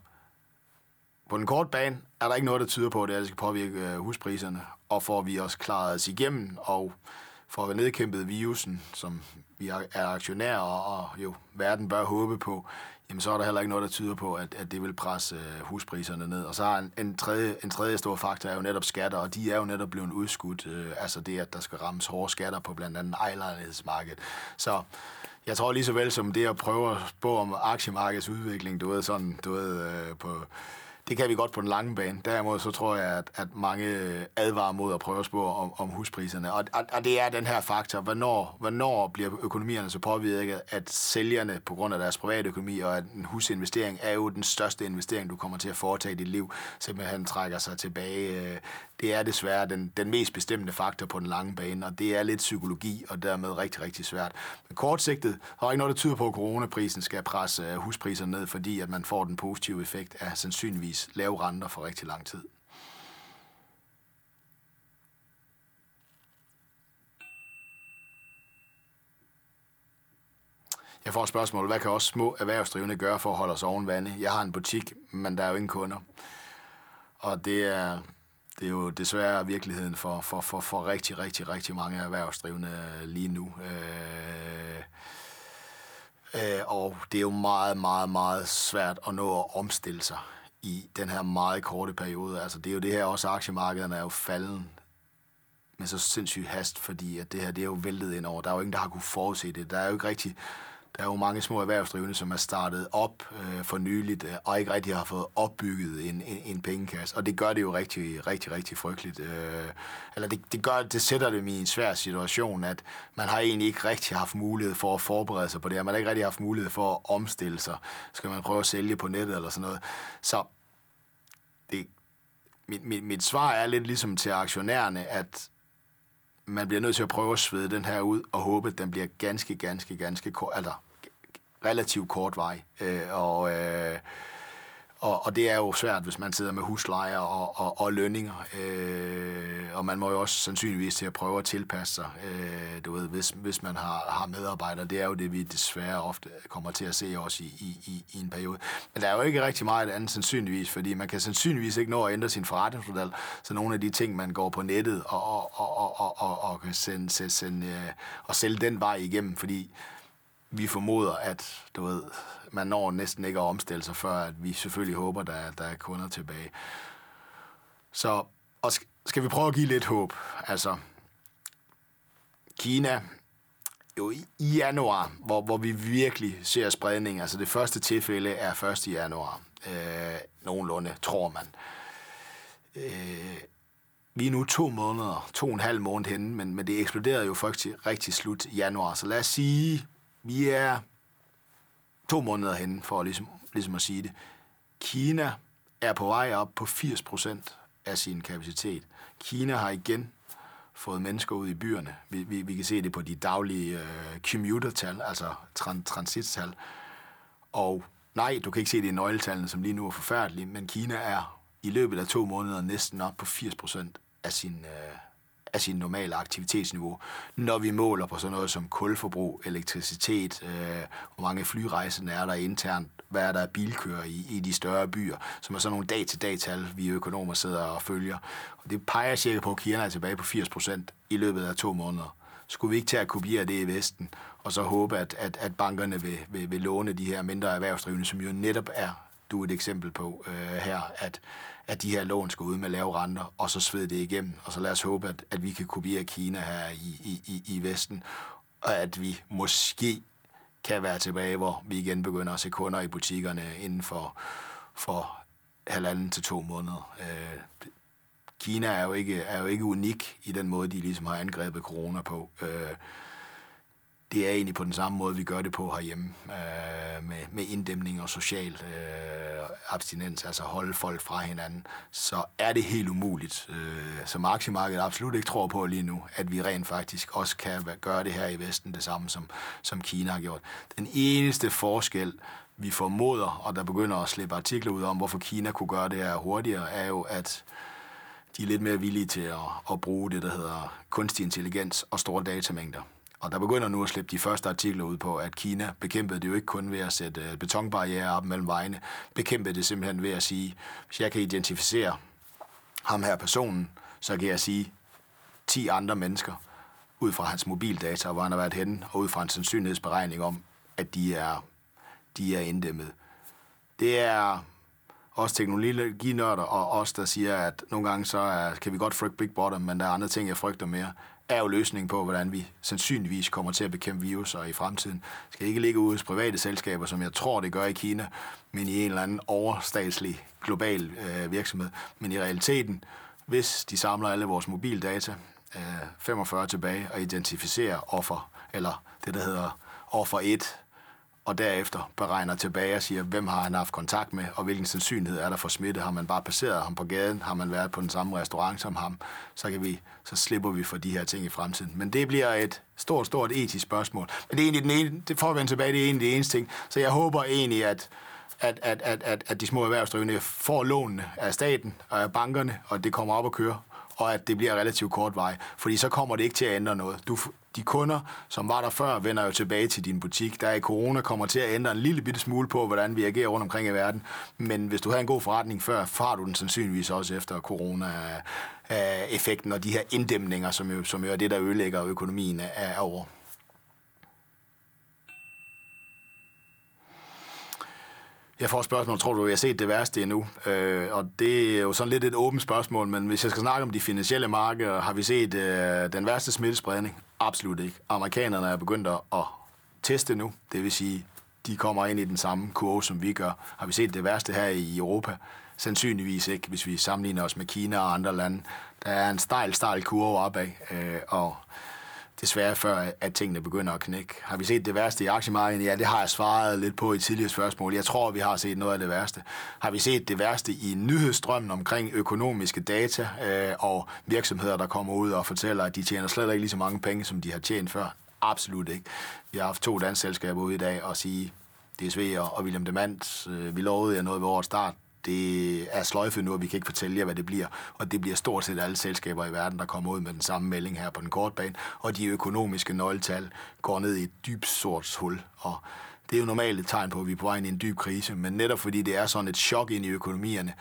B: på den korte bane er der ikke noget, der tyder på, at det skal påvirke øh, huspriserne, og får vi også klaret os igennem, og får vi nedkæmpet virusen, som vi er aktionærer, og jo verden bør håbe på, jamen så er der heller ikke noget, der tyder på, at, at det vil presse øh, huspriserne ned. Og så har en, en, tredje, en tredje stor faktor er jo netop skatter, og de er jo netop blevet udskudt. Øh, altså det, at der skal rammes hårde skatter på blandt andet ejerlejlighedsmarkedet. Så jeg tror lige så vel som det at prøve at spå om aktiemarkedets udvikling, du ved sådan, du ved, øh, på det kan vi godt på den lange bane. Derimod så tror jeg, at, at mange advarer mod at prøve at spore om, om huspriserne. Og, og, og det er den her faktor, hvornår, hvornår bliver økonomierne så påvirket, at sælgerne på grund af deres private økonomi, og at en husinvestering er jo den største investering, du kommer til at foretage i dit liv, simpelthen trækker sig tilbage. Det er desværre den, den mest bestemmende faktor på den lange bane, og det er lidt psykologi, og dermed rigtig, rigtig svært. Men kortsigtet har ikke noget, der tyder på, at coronaprisen skal presse øh, huspriserne ned, fordi at man får den positive effekt af sandsynligvis sandsynligvis lave renter for rigtig lang tid. Jeg får et spørgsmål, hvad kan også små erhvervsdrivende gøre for at holde os oven vande? Jeg har en butik, men der er jo ingen kunder. Og det er, det er jo desværre virkeligheden for, for, for, for rigtig, rigtig, rigtig mange erhvervsdrivende lige nu. Øh, øh, og det er jo meget, meget, meget svært at nå at omstille sig i den her meget korte periode. Altså, det er jo det her også, aktiemarkederne er jo falden med så sindssygt hast, fordi at det her, det er jo væltet ind over. Der er jo ingen, der har kunne forudse det. Der er jo ikke rigtig, der er jo mange små erhvervsdrivende, som er startet op øh, for nyligt, øh, og ikke rigtig har fået opbygget en, en, en pengekasse. Og det gør det jo rigtig, rigtig, rigtig frygteligt. Øh, eller det, det, gør, det sætter dem i en svær situation, at man har egentlig ikke rigtig haft mulighed for at forberede sig på det, man har ikke rigtig haft mulighed for at omstille sig. Skal man prøve at sælge på nettet eller sådan noget. Så det, mit, mit, mit svar er lidt ligesom til aktionærerne, at man bliver nødt til at prøve at svede den her ud, og håbe, at den bliver ganske, ganske, ganske kort, altså relativt kort vej. Øh, og øh, og, og det er jo svært, hvis man sidder med huslejer og, og, og lønninger. Øh, og man må jo også sandsynligvis til at prøve at tilpasse sig, øh, du ved, hvis, hvis man har, har medarbejdere. Det er jo det, vi desværre ofte kommer til at se også i, i, i en periode. Men der er jo ikke rigtig meget andet sandsynligvis, fordi man kan sandsynligvis ikke nå at ændre sin forretningsmodel. Så nogle af de ting, man går på nettet og, og, og, og, og, og kan sende, sende, sende, øh, og sælge den vej igennem, fordi vi formoder, at du ved, man når næsten ikke at omstille sig, før at vi selvfølgelig håber, der, der er kunder tilbage. Så og skal vi prøve at give lidt håb? Altså, Kina, jo i januar, hvor, hvor vi virkelig ser spredning, altså det første tilfælde er 1. januar, øh, nogenlunde, tror man. Øh, vi er nu to måneder, to og en halv måned henne, men, men det eksploderede jo faktisk rigtig slut januar. Så lad os sige, vi er to måneder henne, for ligesom, ligesom at sige det. Kina er på vej op på 80 procent af sin kapacitet. Kina har igen fået mennesker ud i byerne. Vi, vi, vi kan se det på de daglige uh, commutertal, altså tran, transittal. Og nej, du kan ikke se det i nøgletallene, som lige nu er forfærdelige, men Kina er i løbet af to måneder næsten op på 80 procent af sin, øh, af sin normale aktivitetsniveau, når vi måler på sådan noget som kulforbrug, elektricitet, øh, hvor mange flyrejser er der internt, hvad er der af bilkører i, i de større byer, som er sådan nogle dag-til-dag-tal, vi økonomer sidder og følger. Og det peger cirka på, at Kina er tilbage på 80 procent i løbet af to måneder. Skulle vi ikke til at kopiere det i Vesten, og så håbe, at, at, at bankerne vil, vil, vil låne de her mindre erhvervsdrivende, som jo netop er, du er et eksempel på øh, her, at at de her lån skal ud med lave renter, og så sved det igennem. Og så lad os håbe, at, at vi kan kopiere Kina her i, i, i Vesten, og at vi måske kan være tilbage, hvor vi igen begynder at se kunder i butikkerne inden for, for halvanden til to måneder. Øh, Kina er jo, ikke, er jo ikke unik i den måde, de ligesom har angrebet corona på. Øh, det er egentlig på den samme måde, vi gør det på herhjemme, øh, med, med inddæmning og social øh, abstinens, altså holde folk fra hinanden, så er det helt umuligt, øh, som aktiemarkedet absolut ikke tror på lige nu, at vi rent faktisk også kan gøre det her i Vesten, det samme som, som Kina har gjort. Den eneste forskel, vi formoder, og der begynder at slippe artikler ud om, hvorfor Kina kunne gøre det her hurtigere, er jo, at de er lidt mere villige til at, at bruge det, der hedder kunstig intelligens og store datamængder. Og der begynder nu at slippe de første artikler ud på, at Kina bekæmpede det jo ikke kun ved at sætte øh, betonbarriere op mellem vejene, bekæmpede det simpelthen ved at sige, hvis jeg kan identificere ham her personen, så kan jeg sige 10 andre mennesker ud fra hans mobildata, hvor han har været henne, og ud fra en sandsynlighedsberegning om, at de er, de er inddæmmet. Det er også teknologinørder og os, der siger, at nogle gange så er, kan vi godt frygte Big Brother, men der er andre ting, jeg frygter mere er jo løsningen på, hvordan vi sandsynligvis kommer til at bekæmpe viruser i fremtiden. Det skal ikke ligge ude hos private selskaber, som jeg tror, det gør i Kina, men i en eller anden overstatslig global øh, virksomhed. Men i realiteten, hvis de samler alle vores mobildata, øh, 45 tilbage, og identificerer offer, eller det, der hedder offer 1, og derefter beregner tilbage og siger, hvem har han haft kontakt med, og hvilken sandsynlighed er der for smitte. Har man bare passeret ham på gaden? Har man været på den samme restaurant som ham? Så, kan vi, så slipper vi for de her ting i fremtiden. Men det bliver et stort, stort etisk spørgsmål. Men det er egentlig den ene, det får vi vende tilbage, det er egentlig det eneste ting. Så jeg håber egentlig, at, at, at, at, at, at de små erhvervsdrivende får lånene af staten og af bankerne, og det kommer op at køre og at det bliver relativt kort vej. Fordi så kommer det ikke til at ændre noget. Du, de kunder, som var der før, vender jo tilbage til din butik. Der i corona kommer til at ændre en lille bitte smule på, hvordan vi agerer rundt omkring i verden. Men hvis du har en god forretning før, far du den sandsynligvis også efter corona-effekten øh, og de her inddæmninger, som jo, som jo er det, der ødelægger økonomien er over. Jeg får spørgsmål, tror du, jeg har set det værste endnu? Øh, og det er jo sådan lidt et åbent spørgsmål, men hvis jeg skal snakke om de finansielle markeder, har vi set øh, den værste smittespredning? Absolut ikke. Amerikanerne er begyndt at teste nu, det vil sige, de kommer ind i den samme kurve, som vi gør. Har vi set det værste her i Europa? Sandsynligvis ikke, hvis vi sammenligner os med Kina og andre lande. Der er en stejl, stejl kurve opad, øh, og desværre før, at tingene begynder at knække. Har vi set det værste i aktiemarkedet? Ja, det har jeg svaret lidt på i tidligere spørgsmål. Jeg tror, vi har set noget af det værste. Har vi set det værste i nyhedsstrømmen omkring økonomiske data øh, og virksomheder, der kommer ud og fortæller, at de tjener slet ikke lige så mange penge, som de har tjent før? Absolut ikke. Vi har haft to selskaber ude i dag og sige, DSV og William Demant, øh, vi lovede jer noget ved årets start det er sløjfet nu, og vi kan ikke fortælle jer, hvad det bliver. Og det bliver stort set alle selskaber i verden, der kommer ud med den samme melding her på den korte bane. Og de økonomiske nøgletal går ned i et dybt sort hul. Og det er jo normalt et tegn på, at vi er på vej ind i en dyb krise. Men netop fordi det er sådan et chok ind i økonomierne,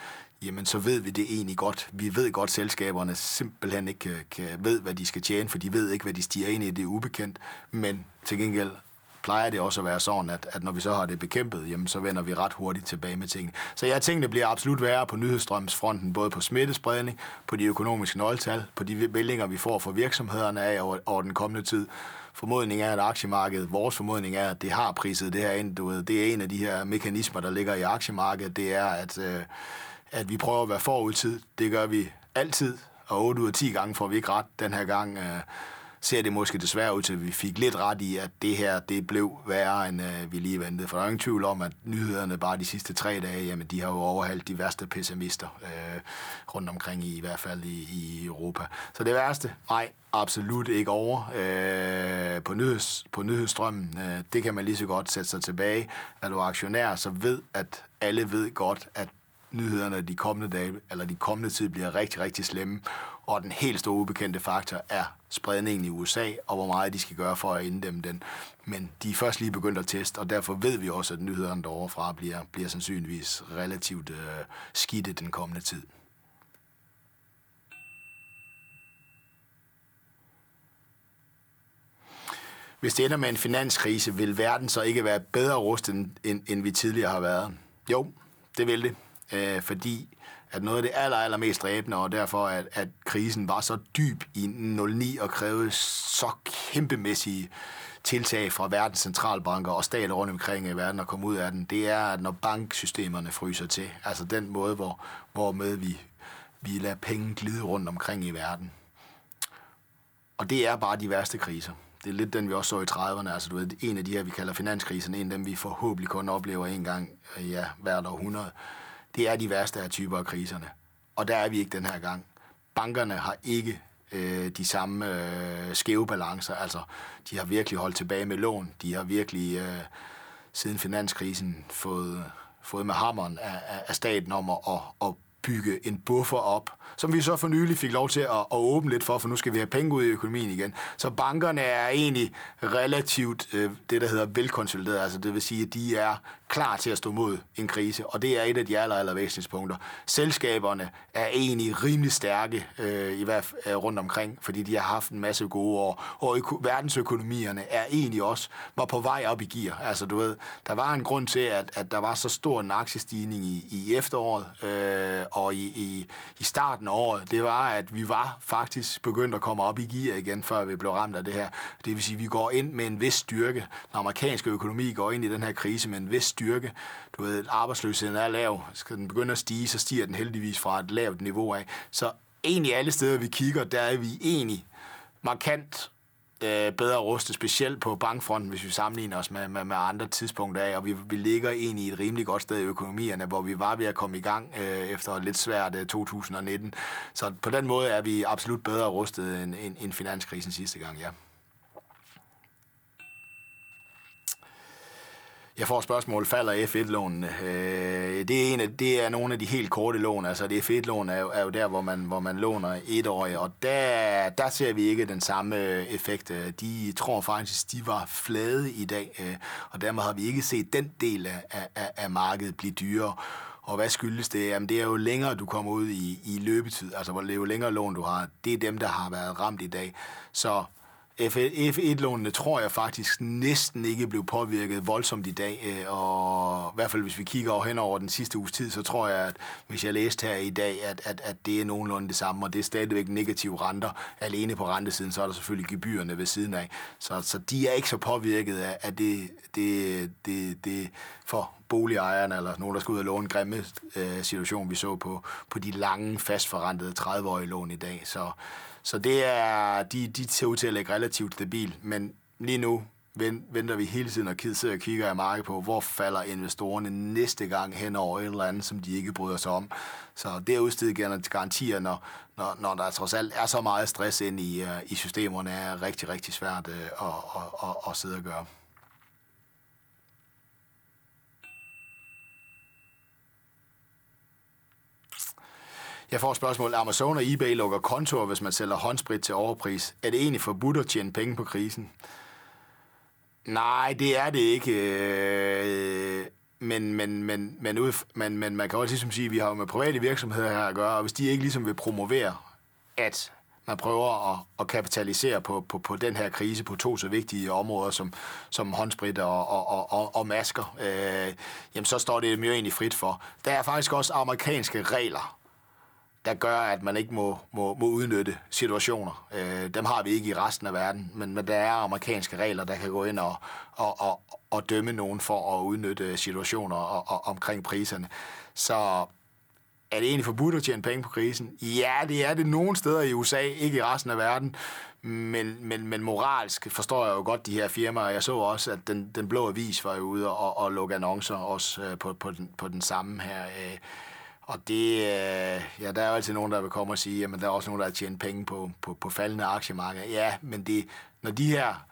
B: jamen så ved vi det egentlig godt. Vi ved godt, at selskaberne simpelthen ikke kan, kan ved, hvad de skal tjene, for de ved ikke, hvad de stiger ind i. Det er ubekendt. Men til gengæld plejer det også at være sådan, at, at når vi så har det bekæmpet, jamen, så vender vi ret hurtigt tilbage med tingene. Så jeg tænker, det bliver absolut værre på nyhedsstrømsfronten, både på smittespredning, på de økonomiske nøgletal, på de meldinger, vi får fra virksomhederne af over, over den kommende tid. Formodningen er, at aktiemarkedet, vores formodning er, at det har priset det her ind. Du ved, det er en af de her mekanismer, der ligger i aktiemarkedet. Det er, at, øh, at vi prøver at være forudtid. Det gør vi altid, og 8 ud af 10 gange får vi ikke ret den her gang. Øh, ser det måske desværre ud til, at vi fik lidt ret i, at det her det blev værre, end øh, vi lige ventede. For der er ingen tvivl om, at nyhederne bare de sidste tre dage, jamen de har jo overhaldt de værste pessimister øh, rundt omkring i, i hvert fald i, i Europa. Så det værste, nej, absolut ikke over øh, på, nyheds, på nyhedsstrømmen. Øh, det kan man lige så godt sætte sig tilbage. Er du aktionær, så ved, at alle ved godt, at nyhederne de kommende dage, eller de kommende tid bliver rigtig, rigtig slemme. Og den helt store ubekendte faktor er spredningen i USA, og hvor meget de skal gøre for at inddæmme den. Men de er først lige begyndt at teste, og derfor ved vi også, at nyhederne derovre bliver, bliver sandsynligvis relativt øh, skidte den kommende tid. Hvis det ender med en finanskrise, vil verden så ikke være bedre rustet, end, end vi tidligere har været? Jo, det vil det øh, fordi at noget af det aller, aller mest dræbende, og derfor at, at krisen var så dyb i 09 og krævede så kæmpemæssige tiltag fra verdens centralbanker og stater rundt omkring i verden at komme ud af den, det er, at når banksystemerne fryser til, altså den måde, hvor, hvor med vi, vi lader penge glide rundt omkring i verden. Og det er bare de værste kriser. Det er lidt den, vi også så i 30'erne. Altså, du ved, en af de her, vi kalder finanskrisen, en af dem, vi forhåbentlig kun oplever en gang ja, hvert århundrede det er de værste af typer af kriserne. Og der er vi ikke den her gang. Bankerne har ikke øh, de samme øh, skæve balancer. Altså, de har virkelig holdt tilbage med lån. De har virkelig øh, siden finanskrisen fået, fået med hammeren af, af staten om at, at, at bygge en buffer op, som vi så for nylig fik lov til at, at åbne lidt for, for nu skal vi have penge ud i økonomien igen. Så bankerne er egentlig relativt øh, det, der hedder velkonsolideret, altså det vil sige, at de er klar til at stå mod en krise, og det er et af de aller, aller væsentligste punkter. Selskaberne er egentlig rimelig stærke øh, i hvert fald øh, rundt omkring, fordi de har haft en masse gode år, og øko- verdensøkonomierne er egentlig også var på vej op i gear. Altså du ved, der var en grund til, at, at der var så stor en aktiestigning i, i efteråret, øh, og i, i, i starten af året, det var, at vi var faktisk begyndt at komme op i gear igen, før vi blev ramt af det her. Det vil sige, at vi går ind med en vis styrke. Den amerikanske økonomi går ind i den her krise med en vis styrke. Du ved, arbejdsløsheden er lav. Skal den begynde at stige, så stiger den heldigvis fra et lavt niveau af. Så egentlig alle steder, vi kigger, der er vi egentlig markant øh, bedre rustet, specielt på bankfronten, hvis vi sammenligner os med, med, med andre tidspunkter af, og vi, vi ligger egentlig i et rimelig godt sted i økonomierne, hvor vi var ved at komme i gang øh, efter lidt svært øh, 2019. Så på den måde er vi absolut bedre rustet end, end, end finanskrisen sidste gang, ja. Jeg får spørgsmål, falder F1-lånene? Øh, det, er en af, det er nogle af de helt korte lån. Altså det F1-lån er, jo, er jo der, hvor man, hvor man låner et år, og der, der ser vi ikke den samme øh, effekt. Øh, de tror faktisk, de var flade i dag, øh, og dermed har vi ikke set den del af, af, af markedet blive dyrere. Og hvad skyldes det? Jamen, det er jo længere, du kommer ud i, i løbetid, altså hvor jo længere lån, du har. Det er dem, der har været ramt i dag. Så F1-lånene tror jeg faktisk næsten ikke blev påvirket voldsomt i dag, øh, og i hvert fald hvis vi kigger hen over den sidste uges tid, så tror jeg, at hvis jeg læste her i dag, at, at, at det er nogenlunde det samme, og det er stadigvæk negative renter. Alene på rentesiden, så er der selvfølgelig gebyrerne ved siden af. Så, så de er ikke så påvirket af, af det, det, det, det for boligejerne, eller nogen, der skal ud og låne en grimme øh, situation, vi så på, på de lange, fastforrentede 30-årige lån i dag. Så, så det er, de, de ser ud til at lægge relativt stabil, men lige nu venter vi hele tiden og sidder og kigger i markedet på, hvor falder investorerne næste gang hen over et eller andet, som de ikke bryder sig om. Så det er udstedet garantier, når, når, når der trods alt er så meget stress ind i, øh, i systemerne, er rigtig, rigtig svært øh, at, at, at, at sidde og gøre. Jeg får spørgsmål. Amazon og eBay lukker kontor, hvis man sælger håndsprit til overpris. Er det egentlig forbudt at tjene penge på krisen? Nej, det er det ikke. Øh, men, men, men, men, ud, men, men man kan også ligesom sige, at vi har med private virksomheder her at gøre, og hvis de ikke ligesom vil promovere, at man prøver at, at kapitalisere på, på, på den her krise på to så vigtige områder som, som håndsprit og, og, og, og masker, øh, jamen så står det jo egentlig frit for. Der er faktisk også amerikanske regler der gør, at man ikke må, må, må udnytte situationer. Øh, dem har vi ikke i resten af verden, men, men der er amerikanske regler, der kan gå ind og, og, og, og dømme nogen for at udnytte situationer og, og, omkring priserne. Så er det egentlig forbudt at tjene penge på krisen? Ja, det er det nogle steder i USA, ikke i resten af verden. Men, men, men moralsk forstår jeg jo godt de her firmaer. Jeg så også, at den, den blå avis var jo ude og, og lukke annoncer også øh, på, på, den, på den samme her. Øh, og det, øh, ja, der er jo altid nogen, der vil komme og sige, at der er også nogen, der har tjent penge på, på, på faldende aktiemarkeder. Ja, men det, når de her,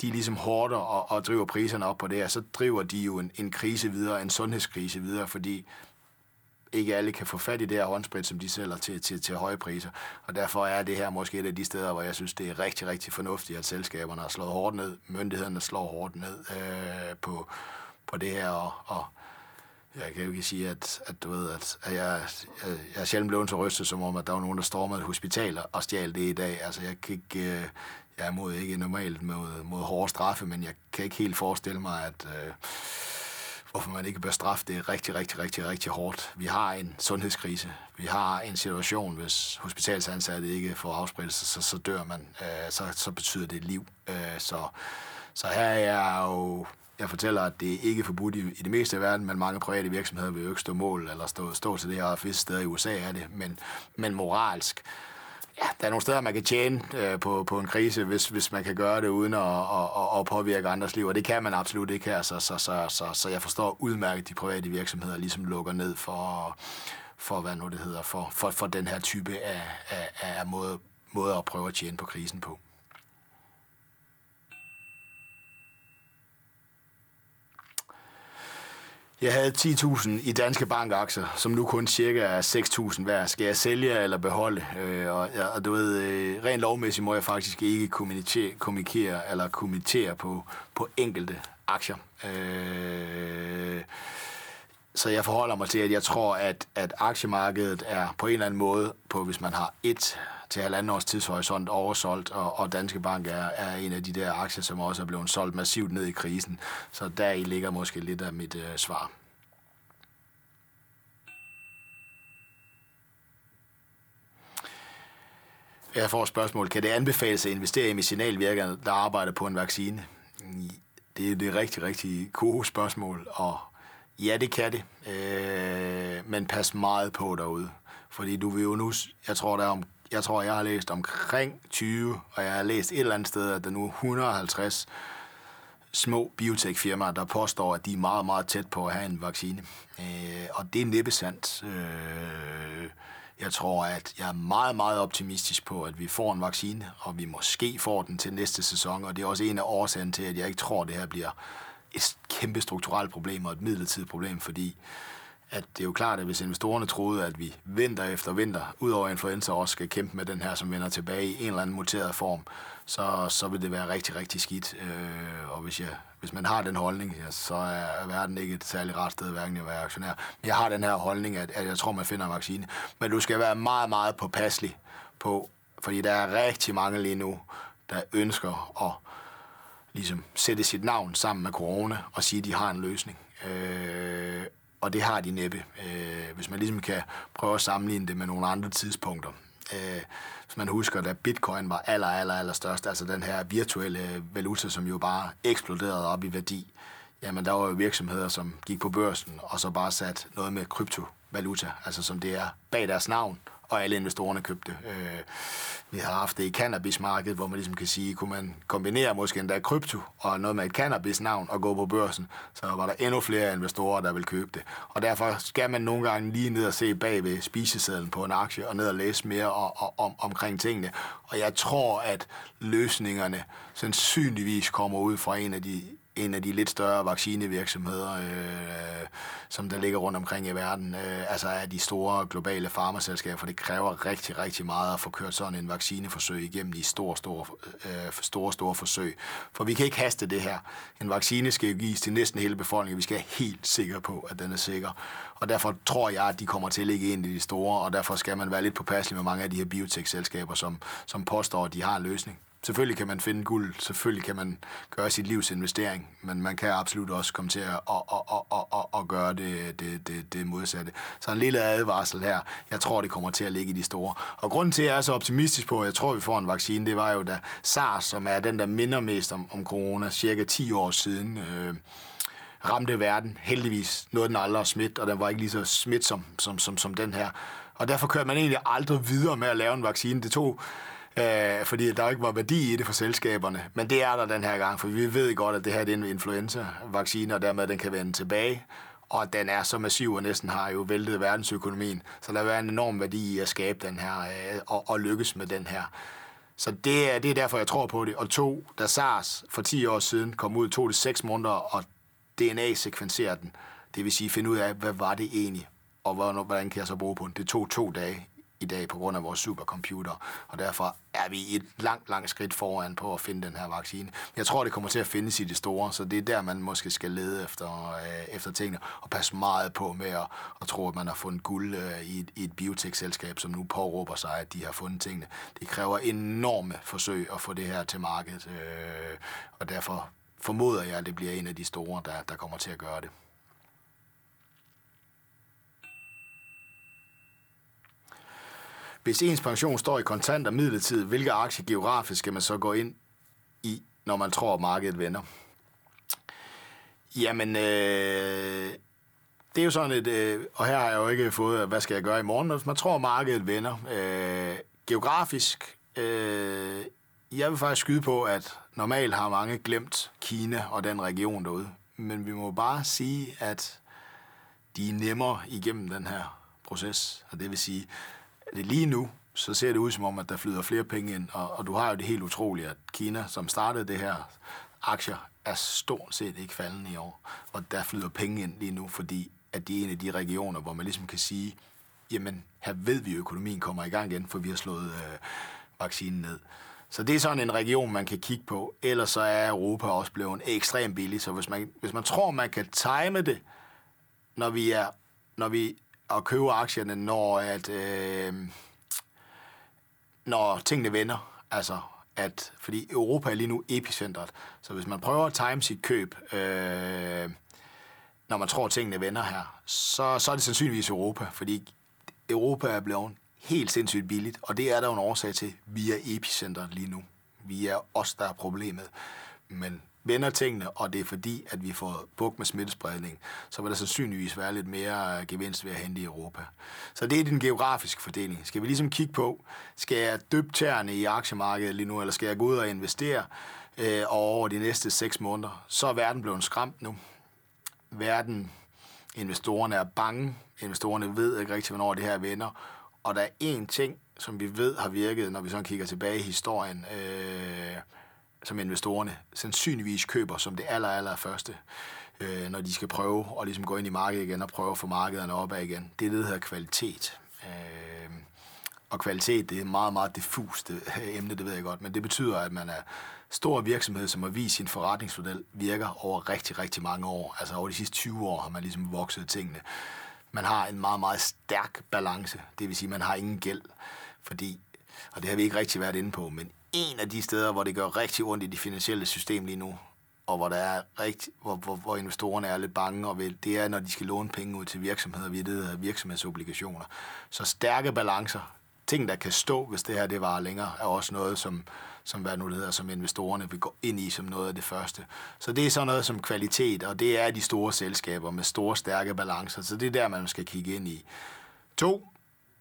B: de ligesom hårder og, og driver priserne op på det her, så driver de jo en, en krise videre, en sundhedskrise videre, fordi ikke alle kan få fat i det her håndsprit, som de sælger til, til, til høje priser. Og derfor er det her måske et af de steder, hvor jeg synes, det er rigtig, rigtig fornuftigt, at selskaberne har slået hårdt ned, myndighederne slår hårdt ned øh, på, på det her, og, og jeg kan jo ikke sige, at, at du ved, at, at jeg, jeg, jeg er sjældent blevet så rystet, som om, at der var nogen, der stormede et hospital og stjal det i dag. Altså, jeg kan ikke... Øh, jeg er mod ikke normalt mod, mod hårde straffe, men jeg kan ikke helt forestille mig, at øh, hvorfor man ikke bør straffe det rigtig, rigtig, rigtig, rigtig hårdt. Vi har en sundhedskrise. Vi har en situation, hvis hospitalsansatte ikke får afspredelse, så, så dør man. Øh, så, så betyder det liv. Øh, så, så her er jeg jo jeg fortæller, at det ikke er forbudt i, i det meste af verden, men mange private virksomheder vil jo ikke stå mål eller stå, stå til det her, og visse steder i USA er det, men, men moralsk. Ja, der er nogle steder, man kan tjene øh, på, på en krise, hvis, hvis man kan gøre det uden at, at, at påvirke andres liv, og det kan man absolut ikke her, så, så, så, så, så jeg forstår udmærket, de private virksomheder ligesom lukker ned for, for hvad nu det hedder, for, for, for den her type af, af, af måde, måde at prøve at tjene på krisen på. Jeg havde 10.000 i danske bankaktier, som nu kun cirka er 6.000 hver. Skal jeg sælge eller beholde? Øh, og, ja, og du ved, øh, rent lovmæssigt må jeg faktisk ikke kommunikere, kommunikere eller kommentere på, på enkelte aktier. Øh, så jeg forholder mig til, at jeg tror, at, at aktiemarkedet er på en eller anden måde, på hvis man har et til halvanden års tidshorisont oversolgt, og, og Danske Bank er, er en af de der aktier, som også er blevet solgt massivt ned i krisen. Så der i ligger måske lidt af mit øh, svar. Jeg får et spørgsmål. Kan det anbefales at investere i medicinalvirkere, der arbejder på en vaccine? Det er det rigtig, rigtig gode spørgsmål, og ja, det kan det. Øh, men pas meget på derude. Fordi du vil jo nu, jeg tror, der er om jeg tror, jeg har læst omkring 20, og jeg har læst et eller andet sted, at der nu er 150 små biotech-firmaer, der påstår, at de er meget, meget tæt på at have en vaccine. Øh, og det er næppe sandt. Øh, jeg tror, at jeg er meget, meget optimistisk på, at vi får en vaccine, og vi måske får den til næste sæson, og det er også en af årsagen til, at jeg ikke tror, at det her bliver et kæmpe strukturelt problem og et midlertidigt problem, fordi at det er jo klart, at hvis investorerne troede, at vi vinter efter vinter, udover influenza, også skal kæmpe med den her, som vender tilbage i en eller anden muteret form, så, så vil det være rigtig, rigtig skidt. Øh, og hvis, jeg, hvis man har den holdning, ja, så er verden ikke et særligt ret sted, hverken at være aktionær. Men jeg har den her holdning, at, at jeg tror, man finder en vaccine. Men du skal være meget, meget påpasselig på, fordi der er rigtig mange lige nu, der ønsker at ligesom sætte sit navn sammen med corona og sige, at de har en løsning. Øh, og det har de næppe. Øh, hvis man ligesom kan prøve at sammenligne det med nogle andre tidspunkter. Øh, hvis man husker, da bitcoin var aller, aller, aller størst, altså den her virtuelle valuta, som jo bare eksploderede op i værdi, jamen der var jo virksomheder, som gik på børsen og så bare sat noget med kryptovaluta, altså som det er bag deres navn, og alle investorerne købte. Øh, vi har haft det i cannabismarkedet, hvor man ligesom kan sige, kunne man kombinere måske endda krypto og noget med et cannabisnavn og gå på børsen, så var der endnu flere investorer, der vil købe det. Og derfor skal man nogle gange lige ned og se bag ved spisesedlen på en aktie og ned og læse mere om, om, omkring tingene. Og jeg tror, at løsningerne sandsynligvis kommer ud fra en af de en af de lidt større vaccinevirksomheder, øh, som der ligger rundt omkring i verden, øh, altså af de store globale farmaselskaber, for det kræver rigtig, rigtig meget at få kørt sådan en vaccineforsøg igennem de store, store, øh, store, store forsøg. For vi kan ikke haste det her. En vaccine skal jo gives til næsten hele befolkningen. Vi skal være helt sikre på, at den er sikker. Og derfor tror jeg, at de kommer til at ligge ind i de store, og derfor skal man være lidt påpasselig med mange af de her biotech-selskaber, som, som påstår, at de har en løsning. Selvfølgelig kan man finde guld, selvfølgelig kan man gøre sit livs investering, men man kan absolut også komme til at, at, at, at, at, at gøre det, det, det, det modsatte. Så en lille advarsel her. Jeg tror, det kommer til at ligge i de store. Og grunden til, at jeg er så optimistisk på, at jeg tror, vi får en vaccine, det var jo da SARS, som er den, der minder mest om, om corona, cirka 10 år siden, øh, ramte verden. Heldigvis noget den aldrig smidt, og den var ikke lige så smitsom som, som, som den her. Og derfor kørte man egentlig aldrig videre med at lave en vaccine. Det tog øh, fordi der ikke var værdi i det for selskaberne. Men det er der den her gang, for vi ved godt, at det her er en influenza-vaccine, og dermed den kan vende tilbage. Og den er så massiv og næsten har jo væltet verdensøkonomien. Så der vil være en enorm værdi i at skabe den her øh, og, og lykkes med den her. Så det er, det er derfor, jeg tror på det. Og to, da SARS for 10 år siden kom ud, tog det 6 måneder og DNA-sekvensere den. Det vil sige finde ud af, hvad var det egentlig, og hvordan kan jeg så bruge på den. Det tog to dage i dag på grund af vores supercomputer, og derfor er vi et langt, langt skridt foran på at finde den her vaccine. Jeg tror, det kommer til at findes i det store, så det er der, man måske skal lede efter, øh, efter tingene, og passe meget på med at, at tro, at man har fundet guld øh, i, et, i et biotech-selskab, som nu påråber sig, at de har fundet tingene. Det kræver enorme forsøg at få det her til markedet, øh, og derfor formoder jeg, at det bliver en af de store, der, der kommer til at gøre det. Hvis ens pension står i kontanter midlertidigt, midlertid, hvilke aktier geografisk skal man så gå ind i, når man tror, at markedet vender? Jamen, øh, det er jo sådan et, øh, og her har jeg jo ikke fået, hvad skal jeg gøre i morgen, hvis man tror, at markedet vender. Øh, geografisk, øh, jeg vil faktisk skyde på, at normalt har mange glemt Kina og den region derude. Men vi må bare sige, at de er nemmere igennem den her proces. Og det vil sige, lige nu, så ser det ud som om, at der flyder flere penge ind, og, og du har jo det helt utrolige, at Kina, som startede det her aktier, er stort set ikke faldende i år, og der flyder penge ind lige nu, fordi at det er en af de regioner, hvor man ligesom kan sige, jamen, her ved vi, at økonomien kommer i gang igen, for vi har slået øh, vaccinen ned. Så det er sådan en region, man kan kigge på. Ellers så er Europa også blevet ekstremt billig, så hvis man, hvis man tror, man kan time det, når vi er, når vi at købe aktierne, når, at, øh, når tingene vender. Altså, at, fordi Europa er lige nu epicentret. Så hvis man prøver at time sit køb, øh, når man tror, at tingene vender her, så, så er det sandsynligvis Europa. Fordi Europa er blevet helt sindssygt billigt, og det er der jo en årsag til. Vi er epicentret lige nu. Vi er os, der er problemet. Men vender tingene, og det er fordi, at vi får bukt med smittespredning, så vil der sandsynligvis være lidt mere øh, gevinst ved at hente i Europa. Så det er den geografiske fordeling. Skal vi ligesom kigge på, skal jeg dybe tæerne i aktiemarkedet lige nu, eller skal jeg gå ud og investere øh, over de næste seks måneder? Så er verden blevet skræmt nu. Verden, investorerne er bange. Investorerne ved ikke rigtig, hvornår det her vender. Og der er én ting, som vi ved har virket, når vi så kigger tilbage i historien, øh, som investorerne sandsynligvis køber som det aller, aller første, øh, når de skal prøve at ligesom gå ind i markedet igen og prøve at få markederne opad igen. Det er det, der hedder kvalitet. Øh, og kvalitet, det er meget, meget diffust øh, emne, det ved jeg godt, men det betyder, at man er stor virksomhed, som har vist sin forretningsmodel, virker over rigtig, rigtig mange år. Altså over de sidste 20 år har man ligesom vokset tingene. Man har en meget, meget stærk balance, det vil sige, man har ingen gæld, fordi, og det har vi ikke rigtig været inde på, men en af de steder, hvor det gør rigtig ondt i det finansielle system lige nu, og hvor, der er rigtig, hvor, hvor, hvor investorerne er lidt bange, og vil, det er, når de skal låne penge ud til virksomheder, vi det virksomhedsobligationer. Så stærke balancer, ting, der kan stå, hvis det her det var længere, er også noget, som, som, hvad nu det hedder, som investorerne vil gå ind i som noget af det første. Så det er sådan noget som kvalitet, og det er de store selskaber med store, stærke balancer. Så det er der, man skal kigge ind i. To,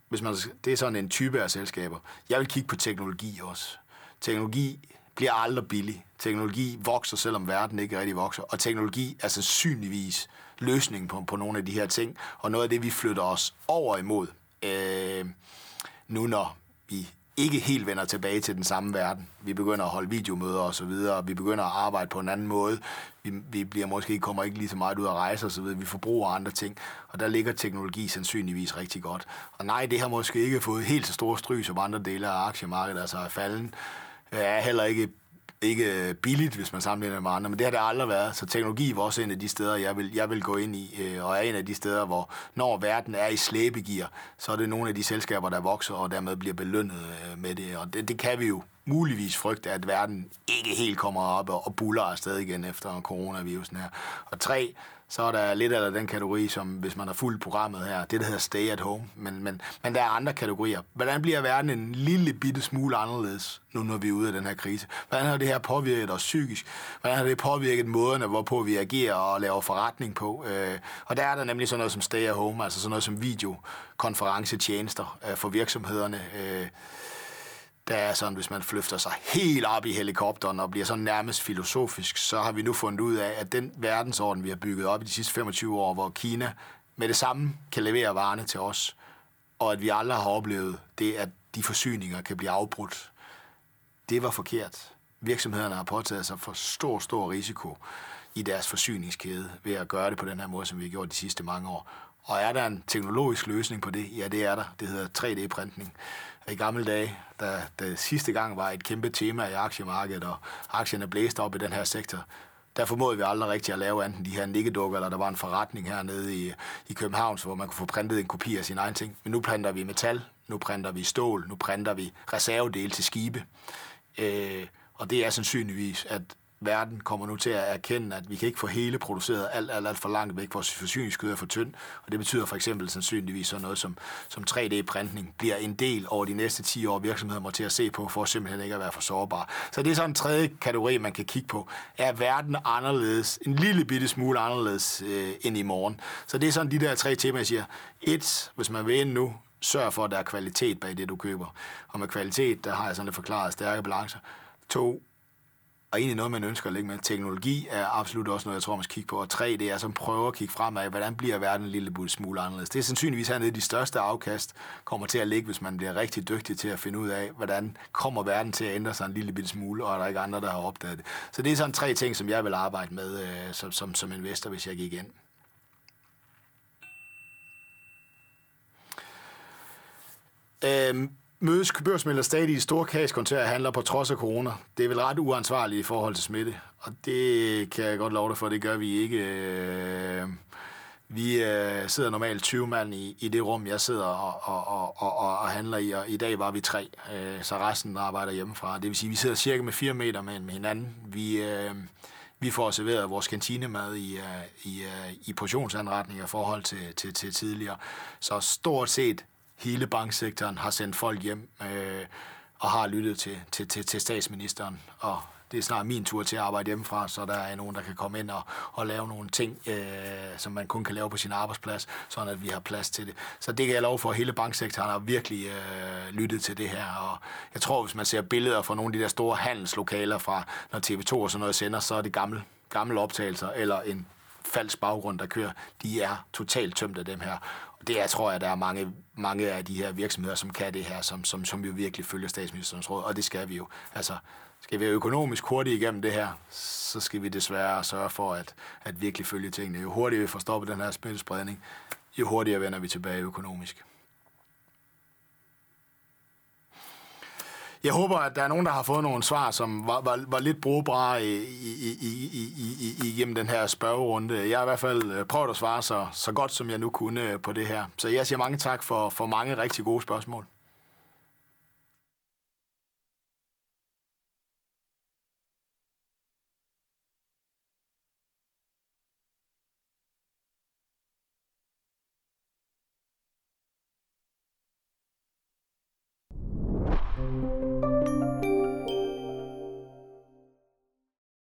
B: hvis man, det er sådan en type af selskaber. Jeg vil kigge på teknologi også. Teknologi bliver aldrig billig. Teknologi vokser, selvom verden ikke rigtig vokser. Og teknologi er sandsynligvis løsningen på, på nogle af de her ting. Og noget af det, vi flytter os over imod, øh, nu når vi ikke helt vender tilbage til den samme verden. Vi begynder at holde videomøder og så videre, vi begynder at arbejde på en anden måde. Vi, vi bliver måske kommer ikke lige så meget ud at rejse og så videre. Vi forbruger andre ting, og der ligger teknologi sandsynligvis rigtig godt. Og nej, det har måske ikke fået helt så store stryg som andre dele af aktiemarkedet, altså er falden er heller ikke ikke billigt, hvis man sammenligner med andre, men det har det aldrig været. Så teknologi var også en af de steder, jeg vil, jeg vil gå ind i, øh, og er en af de steder, hvor når verden er i slæbegear, så er det nogle af de selskaber, der vokser og dermed bliver belønnet øh, med det. Og det, det kan vi jo muligvis frygte, at verden ikke helt kommer op og, og buller afsted igen efter coronavirusen her. Og tre, så er der lidt af den kategori, som hvis man har fuldt programmet her, det der hedder stay at home. Men, men, men der er andre kategorier. Hvordan bliver verden en lille bitte smule anderledes, nu når vi er ude af den her krise? Hvordan har det her påvirket os psykisk? Hvordan har det påvirket måderne, hvorpå vi agerer og laver forretning på? Øh, og der er der nemlig sådan noget som stay at home, altså sådan noget som videokonferencetjenester øh, for virksomhederne. Øh, der er sådan, hvis man flyfter sig helt op i helikopteren og bliver sådan nærmest filosofisk, så har vi nu fundet ud af, at den verdensorden, vi har bygget op i de sidste 25 år, hvor Kina med det samme kan levere varerne til os, og at vi aldrig har oplevet det, at de forsyninger kan blive afbrudt, det var forkert. Virksomhederne har påtaget sig for stor, stor risiko i deres forsyningskæde ved at gøre det på den her måde, som vi har gjort de sidste mange år. Og er der en teknologisk løsning på det? Ja, det er der. Det hedder 3D-printning i gamle dage, da det sidste gang var et kæmpe tema i aktiemarkedet, og aktierne blæste op i den her sektor, der formåede vi aldrig rigtig at lave enten de her nikkedukker, eller der var en forretning hernede i, i København, hvor man kunne få printet en kopi af sin egen ting. Men nu printer vi metal, nu printer vi stål, nu printer vi reservedele til skibe. Øh, og det er sandsynligvis, at verden kommer nu til at erkende, at vi kan ikke få hele produceret alt, alt, alt for langt væk. Vores forsyningskød er for tynd, og det betyder for eksempel sandsynligvis sådan noget som, som 3D-printning bliver en del over de næste 10 år, virksomheder må til at se på, for simpelthen ikke at være for sårbare. Så det er sådan en tredje kategori, man kan kigge på. Er verden anderledes, en lille bitte smule anderledes øh, end i morgen? Så det er sådan de der tre temaer, jeg siger. Et, hvis man vil ind nu, sørg for, at der er kvalitet bag det, du køber. Og med kvalitet, der har jeg sådan lidt forklaret stærke balancer. To, og egentlig noget, man ønsker at lægge med. Teknologi er absolut også noget, jeg tror, man skal kigge på. Og 3, det er som prøver at kigge fremad. Hvordan bliver verden en lille smule anderledes? Det er sandsynligvis hernede de største afkast kommer til at ligge, hvis man bliver rigtig dygtig til at finde ud af, hvordan kommer verden til at ændre sig en lille bitte smule, og er der ikke andre, der har opdaget det. Så det er sådan tre ting, som jeg vil arbejde med øh, som, som, som investor, hvis jeg gik ind. Øhm, mødes børsmælder stadig i store kaskoncerter handler på trods af corona. Det er vel ret uansvarligt i forhold til smitte, og det kan jeg godt love dig for, det gør vi ikke. Øh, vi øh, sidder normalt 20 mand i, i det rum, jeg sidder og, og, og, og, og handler i, og i dag var vi tre, øh, så resten arbejder hjemmefra. Det vil sige, vi sidder cirka med 4 meter med, med hinanden. Vi, vi får serveret vores kantinemad i, i, i portionsanretning i forhold til, til, til tidligere. Så stort set hele banksektoren har sendt folk hjem øh, og har lyttet til, til, til, til statsministeren. Og det er snart min tur til at arbejde hjemmefra, så der er nogen, der kan komme ind og, og lave nogle ting, øh, som man kun kan lave på sin arbejdsplads, sådan at vi har plads til det. Så det kan jeg love for, at hele banksektoren har virkelig øh, lyttet til det her. Og jeg tror, hvis man ser billeder fra nogle af de der store handelslokaler fra, når TV2 og sådan noget sender, så er det gamle, gamle optagelser, eller en falsk baggrund, der kører, de er totalt tømt af dem her. Det er, tror jeg, der er mange, mange af de her virksomheder, som kan det her, som, som, som jo virkelig følger statsministerens råd, og det skal vi jo. Altså, skal vi økonomisk hurtigt igennem det her, så skal vi desværre sørge for at, at virkelig følge tingene. Jo hurtigere vi får stoppet den her smittespredning, jo hurtigere vender vi tilbage økonomisk. Jeg håber, at der er nogen, der har fået nogle svar, som var, var, var lidt brugbare i, i, i, i, i, igennem den her spørgerunde. Jeg har i hvert fald øh, prøvet at svare så, så godt, som jeg nu kunne øh, på det her. Så jeg siger mange tak for, for mange rigtig gode spørgsmål.